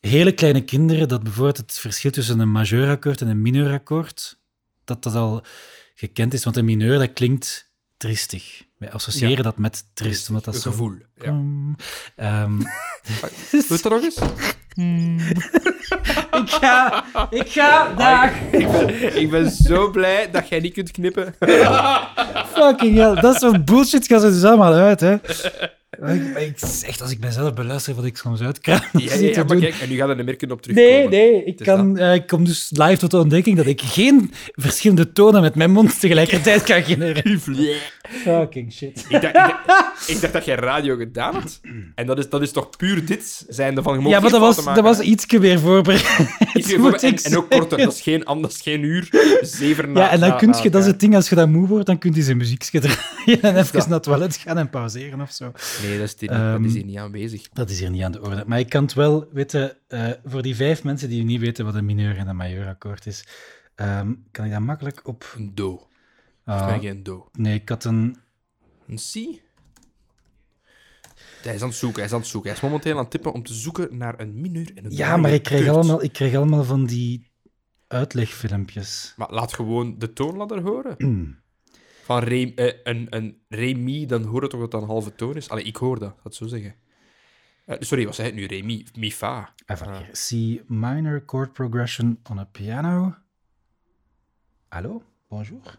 hele kleine kinderen, dat bijvoorbeeld het verschil tussen een majeurakkoord en een mineurakkoord, dat dat al gekend is. Want een mineur, dat klinkt tristig. Wij associëren Ja. dat met trist, omdat dat zo... gevoel. Ja. Ehm, Doe het dat nog eens? ik ga, ik ga, dag. ik, ben, ik ben zo blij dat jij niet kunt knippen. Fucking hell, dat soort bullshit gaan ze dus allemaal uit, hè. Ik, ik, echt, als ik mezelf beluister, wat ik soms uitkraam. Ja, ja, maar kijk, en nu gaat er een merken op terugkomen. Nee, nee, ik, is kan, eh, ik kom dus live tot de ontdekking dat ik geen verschillende tonen met mijn mond tegelijkertijd kan genereren. Fucking shit. Ik dacht, ik, dacht, ik dacht dat jij radio gedaan had. En dat is, dat is toch puur dit, zijnde van... Ja, maar dat was, dat was ietsje weer voorbereid. hè. Iets meer moet voor- en, ook korter, dat is geen, an- dat is geen uur, zeven na Ja, en dan na- kun na je, dat is het ding, als je dat moe wordt, dan kun je zijn muziekje draaien en even naar het toilet gaan en pauzeren of zo. Nee, dat is, hier niet, dat Ehm, is hier niet aanwezig. Dat is hier niet aan de orde. Maar ik kan het wel weten, eh, voor die vijf mensen die niet weten wat een mineur en een majeurakkoord is, ehm, kan ik dat makkelijk op... Een do. Ah, geen do. nee, ik had een... Een C? Hij is aan het zoeken, hij is aan het zoeken. Hij is momenteel aan het tippen om te zoeken naar een mineur en een Ja, maar ik kreeg, allemaal, ik kreeg allemaal van die uitlegfilmpjes. Maar laat gewoon de toonladder horen. Mm. Van re, eh, een, een re mi, dan hoor je toch dat dat een halve toon is? Allee, ik hoor dat, dat zo zeggen. Eh, sorry, wat zei het nu? Re mi, mi fa. Even Ah. hier. C minor chord progression on a piano. Hallo? Bonjour?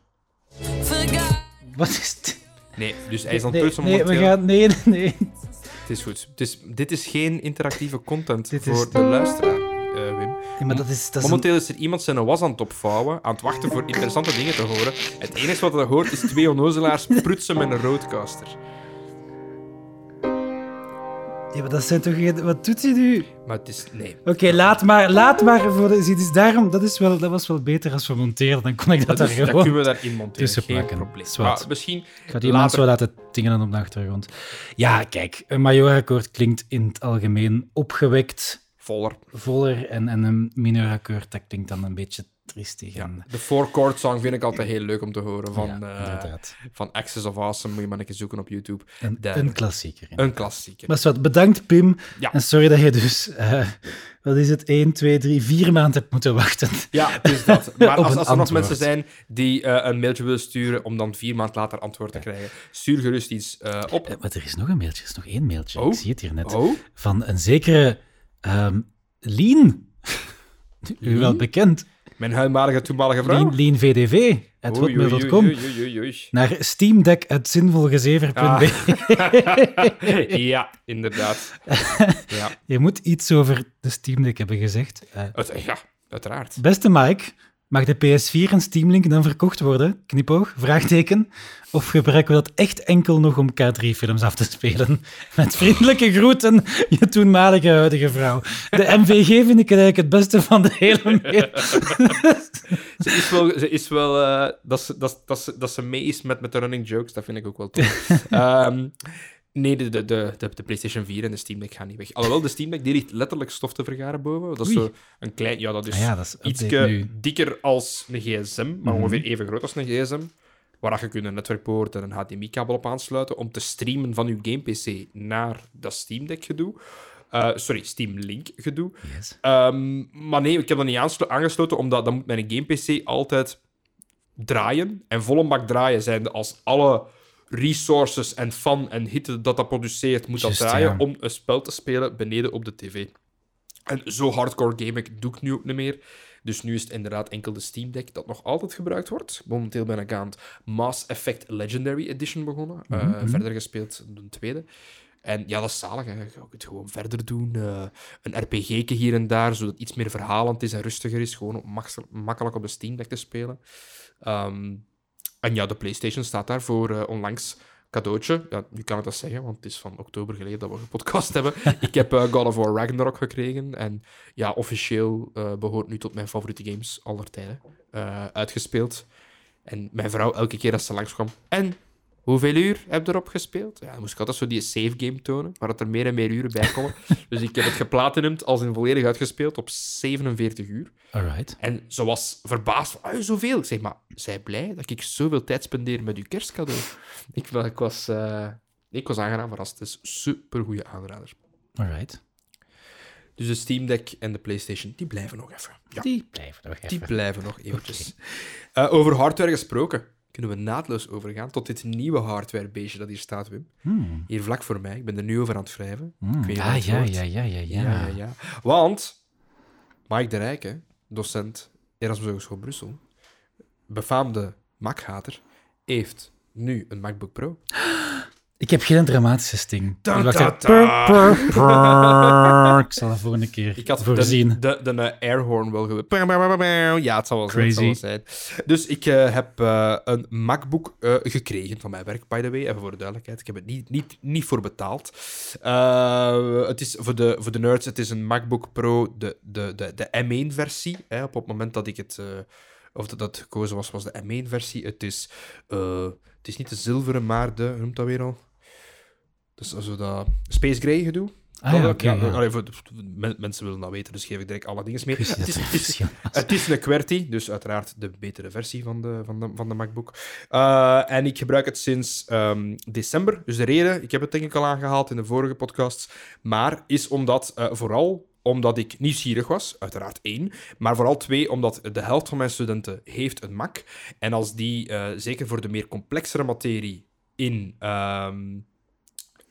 Wat is dit? Nee, dus hij is aan het Nee, we gaan... Nee, nee. Het is goed. Het is, dit is geen interactieve content Dit is- voor de luisteraar, eh, Wim. nee maar dat is... Dat is een- Momenteel is er iemand zijn was aan het opvouwen, aan het wachten voor interessante dingen te horen. Het enige wat hij hoort is twee onnozelaars prutsen met een roadcaster. Ja, maar dat zijn toch geen... Wat doet hij nu? Maar het is... Nee. Oké, laat maar. Laat maar. Voor de, zie, dus daarom, dat, is wel, dat was wel beter als we monteren. Dan kon ik dat, Dat, daar is, dat gewoon... kunnen we daarin monteren. Geen plakken. probleem. Maar misschien... Ik ga die later- zo laten dingen op de achtergrond. Ja, kijk. Een majorakkoord klinkt in het algemeen opgewekt, Voller. voller. En, en een minorakkoord, dat klinkt dan een beetje triestig. en, De four chord song vind ik altijd heel leuk om te horen. Van, ja, eh, van Access of Awesome. Moet je maar een keer zoeken op YouTube. Een, de- een klassieker. Een klassieker. Maar wat, bedankt Pim. Ja. En sorry dat je dus, eh, wat is het, 1, 2, 3, 4 maanden hebt moeten wachten. Ja, het is dat. Maar als, er nog mensen zijn die eh, een mailtje willen sturen om dan vier maanden later antwoord te krijgen, stuur gerust iets eh, op. Eh, Maar er is nog een mailtje, er is nog één mailtje. Oh. Ik zie het hier net. Oh, Van een zekere ehm Lien. U wel bekend. Mijn huimalige toenmalige vrouw. Lien, Lien VDV, hotmail.com. Naar steamdeck.zinvolgezever.be. Ah. ja, inderdaad. Ja, Je moet iets over de Steam Deck hebben gezegd. Eh, ja uiteraard. beste Mike, mag de PS4 en Steam Link dan verkocht worden? Knipoog, vraagteken. Of gebruiken we dat echt enkel nog om K3-films af te spelen? Met vriendelijke groeten, je toenmalige huidige vrouw. De MVG vind ik eigenlijk het beste van de hele mail. Ze is wel, ze is wel eh, dat, ze, dat, dat, ze, dat ze mee is met, met de running jokes, dat vind ik ook wel tof. Ehm, nee, de, de, de, de, de PlayStation 4 en de Steam Deck gaan niet weg. Alhoewel, de Steam Deck die ligt letterlijk stof te vergaren boven. Dat is Oei. zo een klein... Ja, dat is Ah ja, dat is update ietske nu. dikker als een gsm, maar Mhm. ongeveer even groot als een gsm. Waar je kunt een netwerkpoort en een HDMI-kabel op aansluiten om te streamen van je game-PC naar dat Steam Deck gedoe. Eh, sorry, Steam Link gedoe. Yes. Ehm, maar nee, ik heb dat niet aanslo- aangesloten, omdat dan moet mijn game-PC altijd draaien. En volle bak draaien zijn als alle resources en fan en hitte dat dat produceert, moet Juist, dat draaien om een spel te spelen beneden op de tv. En zo hardcore game ik doe ik nu ook niet meer. Dus nu is het inderdaad enkel de Steam Deck dat nog altijd gebruikt wordt. Momenteel ben ik aan het Mass Effect Legendary Edition begonnen. Eh, Mhm. Verder gespeeld de tweede. En ja, dat is zalig. Hè. Je kunt het gewoon verder doen. Eh, een RPG'tje hier en daar, zodat het iets meer verhalend is en rustiger is. Gewoon makkelijk op de Steam Deck te spelen. Ehm, en ja, de PlayStation staat daar voor eh, onlangs cadeautje. Ja, nu kan ik dat zeggen, want het is van oktober geleden dat we gepodcast hebben. ik heb eh, God of War Ragnarok gekregen. En ja, officieel eh, behoort nu tot mijn favoriete games aller tijden. uitgespeeld. En mijn vrouw, elke keer als ze langskwam... En, hoeveel uur heb je erop gespeeld? Ja, dan moest ik altijd zo die save game tonen, waar dat er meer en meer uren bij komen. dus ik heb het geplatinumd als in volledig uitgespeeld op 47 uur. Alright. En ze was verbaasd van, "Ah, zoveel. Ik zeg, maar zij blij dat ik zoveel tijd spendeer met uw kerstcadeau. ik, ik, was, eh, ik was aangenaam verrast. Het is super goede aanrader. Alright. Dus de Steam Deck en de PlayStation, die blijven nog even. Ja, Die blijven nog even. die blijven nog eventjes. Eh, over hardware gesproken, kunnen we naadloos overgaan tot dit nieuwe hardware-beestje dat hier staat, Wim. Hmm. Hier vlak voor mij. Ik ben er nu over aan het wrijven. Hmm. Ik weet niet Ah, ja, het ja, ja, ja, ja. Ja, ja, ja. Want Mike de Rijke, docent Erasmus Hogeschool Brussel, befaamde Mac-hater, heeft nu een MacBook Pro. Ik heb geen dramatische sting. Da, da, da. Pur, pur, pur. Ik zal dat volgende keer Ik had voorzien. de, de, de, airhorn wel. Ja, het zal wel, zijn, het zal wel zijn. Dus ik eh, heb eh, een MacBook eh, gekregen van mijn werk, by the way. Even voor de duidelijkheid. Ik heb het niet, niet, niet voor betaald. Het is voor de, voor de nerds, het is een MacBook Pro, de, de, de, de M1-versie. Op het moment dat ik het... of dat dat gekozen was, was de M1-versie. Het is, het is niet de zilveren, maar de... Hoe noemt dat weer al? Dus also dat Space Gray gedoe. Ah ja, allee, voor- men- mensen willen dat weten, dus geef ik direct alle dingen mee. Het is, het is een QWERTY, dus uiteraard de betere versie van de, van de, van de MacBook. Eh, en ik gebruik het sinds ehm, december. Dus de reden, ik heb het denk ik al aangehaald in de vorige podcasts, maar is omdat, eh, vooral omdat ik nieuwsgierig was, uiteraard één, maar vooral twee, omdat de helft van mijn studenten heeft een Mac. En als die, eh, zeker voor de meer complexere materie in... ehm,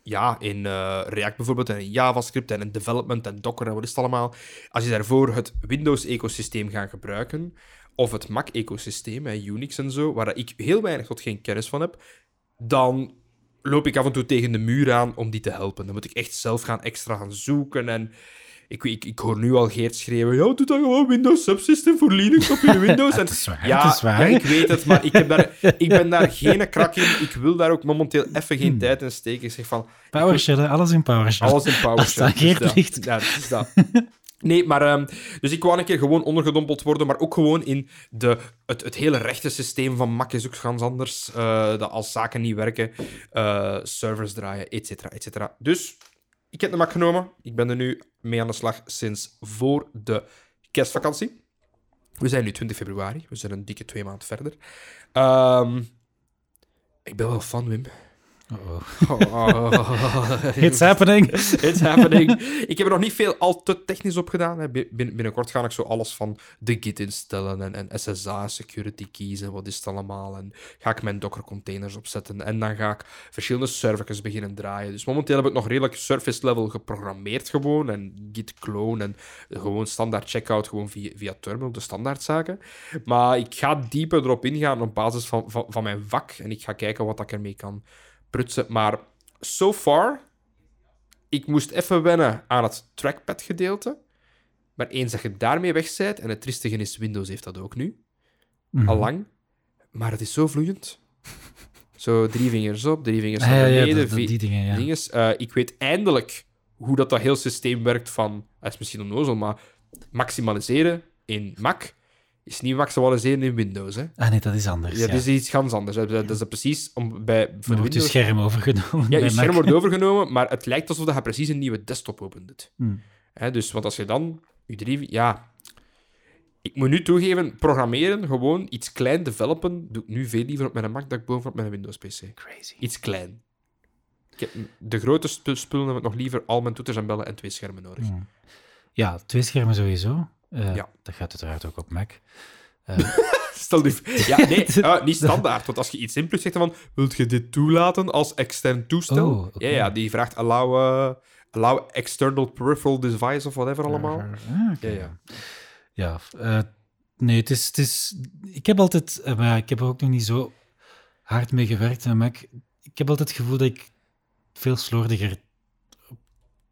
ja, in eh, React bijvoorbeeld en in JavaScript en in development en Docker en wat is het allemaal. Als je daarvoor het Windows-ecosysteem gaat gebruiken, of het Mac-ecosysteem, hè, Unix en zo, waar ik heel weinig tot geen kennis van heb, dan loop ik af en toe tegen de muur aan om die te helpen. Dan moet ik echt zelf gaan extra gaan zoeken en Ik, ik, ik hoor nu al Geert schreeuwen, ja, doe dan gewoon Windows Subsystem voor Linux op je Windows. En, Het is waar, ja, ik weet het, maar ik, heb daar, ik ben daar geen krak in. Ik wil daar ook momenteel even Hmm. geen tijd in steken. Ik zeg van, PowerShell, alles in PowerShell. alles in PowerShell. Als dat Geert Dus ligt. Ja, dat is dat. Nee, maar... ehm, dus ik wou een keer gewoon ondergedompeld worden, maar ook gewoon in de, het, het hele rechte systeem van Mac is ook ganz anders. eh, dat als zaken niet werken, eh, servers draaien, et cetera, et cetera. Dus ik heb de Mac genomen. Ik ben er nu mee aan de slag sinds voor de kerstvakantie. We zijn nu 20 februari. We zijn een dikke twee maanden verder. Ehm, ik ben wel fan, Wim. Oh, oh. Oh, It's happening. It's happening. Ik heb er nog niet veel al te technisch op gedaan. Binnenkort ga ik zo alles van de Git instellen en, en SSA, security keys en wat is het allemaal. En ga ik mijn Docker containers opzetten. En dan ga ik verschillende servers beginnen draaien. Dus momenteel heb ik nog redelijk surface level geprogrammeerd gewoon. En Git clone en gewoon standaard checkout gewoon via, via terminal, de standaardzaken. Maar ik ga dieper erop ingaan op basis van, van, van mijn vak. En ik ga kijken wat ik ermee kan prutsen. Maar so far ik moest even wennen aan het trackpad-gedeelte. Maar eens dat je daarmee weg bent, en het triestige is, Windows heeft dat ook nu, Mhm. al lang. Maar het is zo vloeiend. Zo drie vingers op, drie vingers Ah, naar ja, ja, beneden. dat- dat- vi- die dingen, ja. dinges. Eh, ik weet eindelijk hoe dat, dat heel systeem werkt van... Dat is misschien onnozel, maar maximaliseren in Mac is niet maximaliseren in Windows. Hè? Ah nee, dat is anders. Ja, Ja, dat is iets ganz anders. hè. Dat is precies om bij, voor wordt je Windows... scherm overgenomen. Ja, je scherm Mac. wordt overgenomen, maar het lijkt alsof je precies een nieuwe desktop opent. Hmm. Hè, dus, want als je dan je drie... Ja... Ik moet nu toegeven, programmeren, gewoon iets klein developen, doe ik nu veel liever op mijn Mac dan ik bovenop mijn Windows-PC. Crazy. Iets klein. Ik heb, de grote sp- spullen heb ik nog liever al mijn toeters en bellen en twee schermen nodig. Hmm. Ja, twee schermen sowieso. Eh, Ja. Dat gaat uiteraard ook op Mac. Stel je... Ja, nee, eh, niet standaard. Want als je iets input zegt dan van, wilt je dit toelaten als extern toestel? Oh. Ja, ja, die vraagt allow, allow external peripheral device of whatever allemaal. Ah. Ja, ja. Ja, eh, nee, het is, het is... Ik heb altijd... Maar ik heb er ook nog niet zo hard mee gewerkt met Mac. Ik heb altijd het gevoel dat ik veel slordiger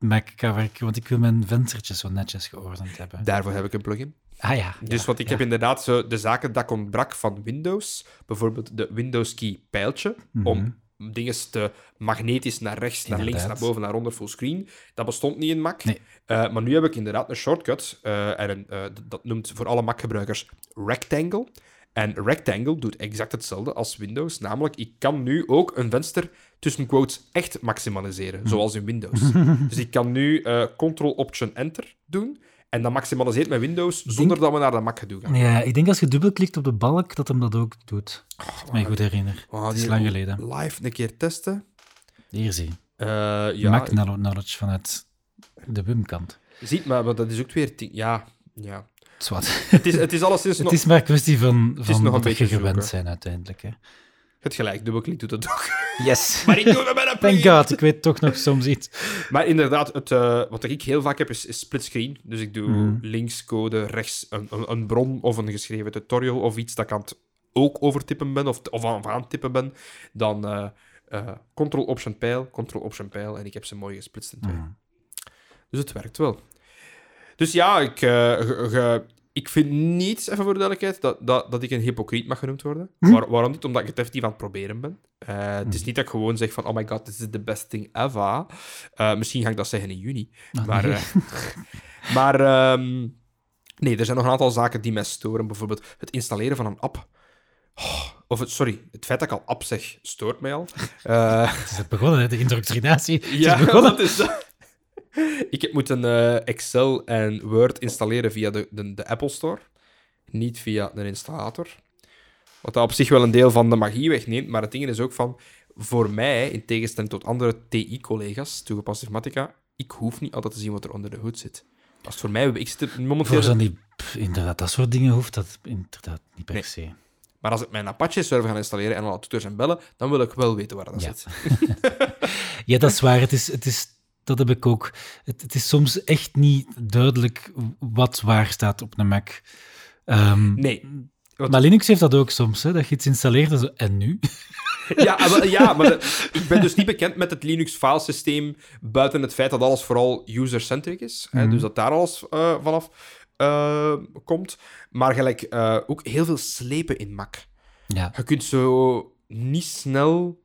Mac kan werken, want ik wil mijn venstertjes zo netjes geordend hebben. Daarvoor heb ik een plugin. Ah ja. Dus ja, wat ik ja. heb inderdaad zo de zaken dat ik ontbrak van Windows, bijvoorbeeld de Windows key pijltje, om dingen te magnetisch naar rechts, naar links, naar boven, naar onder, fullscreen. Dat bestond niet in Mac. Nee. Eh, maar nu heb ik inderdaad een shortcut, eh, en een, eh, dat noemt voor alle Mac-gebruikers Rectangle. En Rectangle doet exact hetzelfde als Windows, namelijk ik kan nu ook een venster tussen quotes echt maximaliseren, zoals in Windows. dus ik kan nu eh, Ctrl-Option-Enter doen, en dan maximaliseert mijn Windows zonder dat we naar de Mac gaan gaan. Ja, ik denk als je dubbelklikt op de balk, dat hem dat ook doet. Als ik mij goed herinner. Oh, het is lang geleden. Live een keer testen. Hier zie je. Eh, ja, Mac kno- knowledge vanuit de Wim-kant. ziet maar, maar dat is ook weer... Ja, ja. Het is, het is alleszins nog... Het is maar een kwestie van, is van nog een beetje gewend zijn uiteindelijk. Hè. Het gelijk, dubbelklik doet dat ook. Yes. Maar ik doe het met een Thank. God, ik weet toch nog soms iets. Maar inderdaad, het, eh, wat ik heel vaak heb, is, is splitscreen. Dus ik doe Mhm. links code, rechts een, een, een bron of een geschreven tutorial of iets dat ik aan het ook overtippen ben of, of aan, het tippen ben. Dan eh eh, Ctrl-Option-Pijl, Ctrl-Option-Pijl en ik heb ze mooi gesplitst in twee. Mhm. Dus het werkt wel. Dus ja, ik, eh, ge- ge- ik vind niet, even voor de duidelijkheid, dat, dat, dat ik een hypocriet mag genoemd worden. Waar- waarom niet? Omdat ik het effectief aan het proberen ben. Eh, Het is niet dat ik gewoon zeg van, oh my god, this is the best thing ever. Eh, misschien ga ik dat zeggen in juni. Ah, maar nee. eh, maar ehm, nee, er zijn nog een aantal zaken die mij storen. Bijvoorbeeld het installeren van een app. Oh, of het, sorry, het feit dat ik al app zeg, stoort mij al. Eh, Het is begonnen, hè, de indoctrinatie. Het ja, is begonnen. dat is dat. Ik heb moeten eh, Excel en Word installeren via de, de, de Apple Store, niet via de installator. Wat dat op zich wel een deel van de magie wegneemt, maar het ding is ook van, voor mij, in tegenstelling tot andere TI-collega's, toegepaste informatica, ik hoef niet altijd te zien wat er onder de hoed zit. Als voor mij, ik zit momenteel... Voor inderdaad, dat soort dingen hoeft dat inderdaad niet per Nee. se. Maar als ik mijn Apache-server ga installeren en alle toeters en bellen, dan wil ik wel weten waar dat Ja. zit. Ja, dat is waar. Het is, het is, dat heb ik ook. Het, het is soms echt niet duidelijk wat waar staat op een Mac. Ehm, Nee. Wat- Maar Linux heeft dat ook soms, hè, dat je iets installeert en zo, en nu? Ja, maar, ja, maar de- ik ben dus niet bekend met het Linux filesysteem buiten het feit dat alles vooral user-centric is. Hè, dus dat daar alles eh, vanaf eh, komt. Maar gelijk eh, ook heel veel slepen in Mac. Ja, Je kunt zo niet snel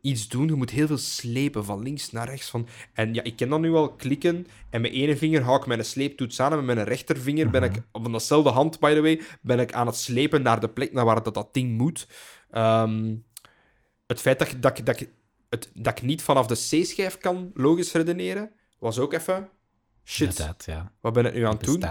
iets doen. Je moet heel veel slepen van links naar rechts. Van... En ja, ik ken dat nu wel klikken. En met ene vinger hou ik mijn sleeptoets aan. En met mijn rechtervinger ben ik, van dezelfde hand, by the way, ben ik aan het slepen naar de plek naar waar dat, dat ding moet. Ehm, het feit dat, ik- dat, dat, het, dat ik niet vanaf de C-schijf kan logisch redeneren, was ook even... Shit, ja. wat ben ik nu aan het doen? Niet.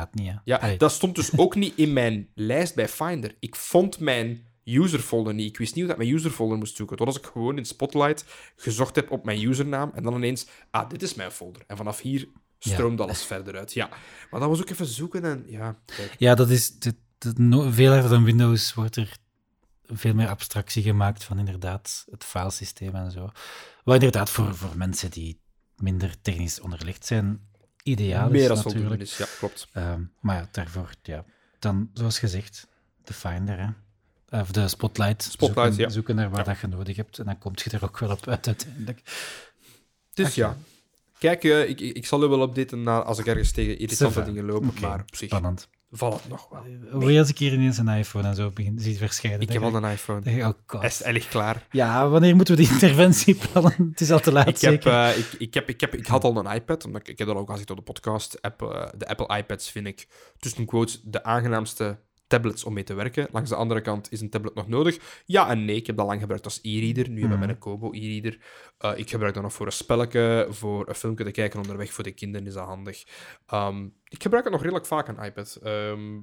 Ja, Allee, dat stond dus ook niet in mijn lijst bij Finder. Ik vond mijn userfolder niet. Ik wist niet hoe dat ik mijn userfolder moest zoeken. Tot als ik gewoon in Spotlight gezocht heb op mijn usernaam en dan ineens, ah, dit is mijn folder. En vanaf hier stroomt alles verder uit. Ja, maar dat was ook even zoeken en ja, kijk. Ja, dat is no- veel harder dan Windows wordt er veel meer abstractie gemaakt van inderdaad het filesysteem en zo. Wat inderdaad voor, voor mensen die minder technisch onderlegd zijn, ideaal meer is dan voldoende natuurlijk. is. Ja, klopt. Ehm, maar ja, daarvoor, ja. Dan, zoals gezegd, de Finder, hè. Of de Spotlight. Spotlight, zoeken, ja. Zoeken naar wat dat je nodig hebt en dan komt je er ook wel op uit uiteindelijk. Dus ja. Kijk, eh, ik, ik zal u wel updaten na, als ik ergens tegen irritante dingen loop, maar op zich Spannend. valt het nog wel. Hoe als ik hier ineens een iPhone en zo begin, ziet verschijnen? Ik heb al een iPhone. ik- Oh god. Hij is klaar. Ja, wanneer moeten we die interventie plannen? Het is al te laat, Ik, heb, zeker. eh, ik, ik, heb, ik, heb, ik had al een iPad, omdat ik, ik heb dat ook als ik op de podcast. App, eh, de Apple iPads vind ik tussen quotes de aangenaamste tablets om mee te werken. Langs de andere kant is een tablet nog nodig. Ja en nee, ik heb dat lang gebruikt als e-reader. Nu hebben we een Kobo e-reader. Eh, ik gebruik dat nog voor een spelletje, voor een filmpje te kijken onderweg. Voor de kinderen is dat handig. Ehm, ik gebruik het nog redelijk vaak, een iPad. Ehm,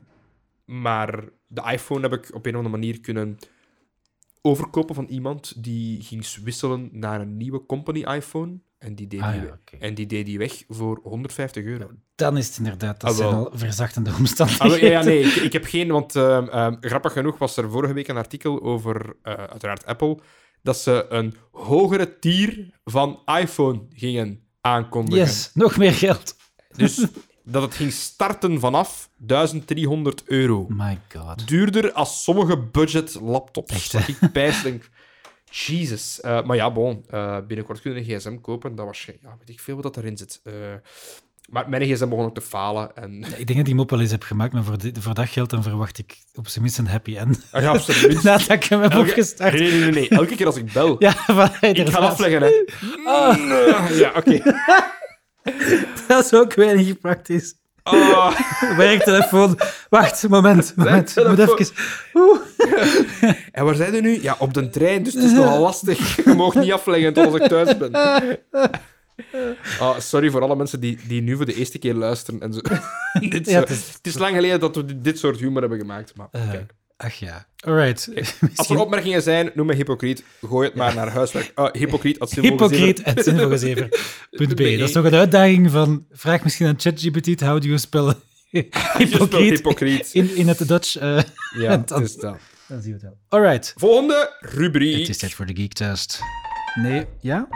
maar de iPhone heb ik op een of andere manier kunnen overkopen van iemand die ging wisselen naar een nieuwe company iPhone. En die deed, Ah, die, ja, en die deed die weg voor 150 euro. Dan is het inderdaad, dat Ah, zijn al verzachtende Ah, omstandigheden. wel, ja, ja, nee, ik, ik heb geen, want ehm, ehm, grappig genoeg was er vorige week een artikel over, eh, uiteraard Apple, dat ze een hogere tier van iPhone gingen aankondigen. Yes, nog meer geld. Dus dat het ging starten vanaf 1300 euro. My god. Duurder als sommige budget laptops. Echt, ik pijs denk, Jesus. Eh, maar ja, bon, eh, binnenkort kun je een gsm kopen. Dat was, ja, weet ik veel wat erin zit. Eh, maar mijn gsm begon ook te falen. En... Ik denk dat die mop al eens heb gemaakt, maar voor, dit- voor dat geld dan verwacht ik op zijn minst een happy end. Ah, ja, op minst. Nadat ik hem heb Elke- opgestart. Nee, nee, nee, nee. Elke keer als ik bel, Ja, ik ga afleggen, hè. Ja, oké. Dat is ook weinig praktisch. Ah, Werktelefoon. Wacht, moment. moment. Moet Werktelefoon. even... Oeh. en waar zijn we nu? Ja, op de trein, dus het is nogal lastig. Je mag niet afleggen tot als ik thuis ben. Ah, sorry voor alle mensen die, die nu voor de eerste keer luisteren. En zo. dit, Ja, het is- het is lang geleden dat we dit- dit soort humor hebben gemaakt. Maar Eh, kijk. Ach ja. Alright. Als er opmerkingen zijn, noem me hypocriet. Gooi het maar naar huiswerk. Ah, hypocriet. at Hypocriet at. Dat is toch een uitdaging van... Vraag misschien aan ChatGPT, how do you spell Hypocriet. hypocriet in, in het Dutch? eh, Ja, dan- het is dat. dan zien we het wel. Alright. Volgende rubriek. Het is tijd voor de Geektest. Nee, ja?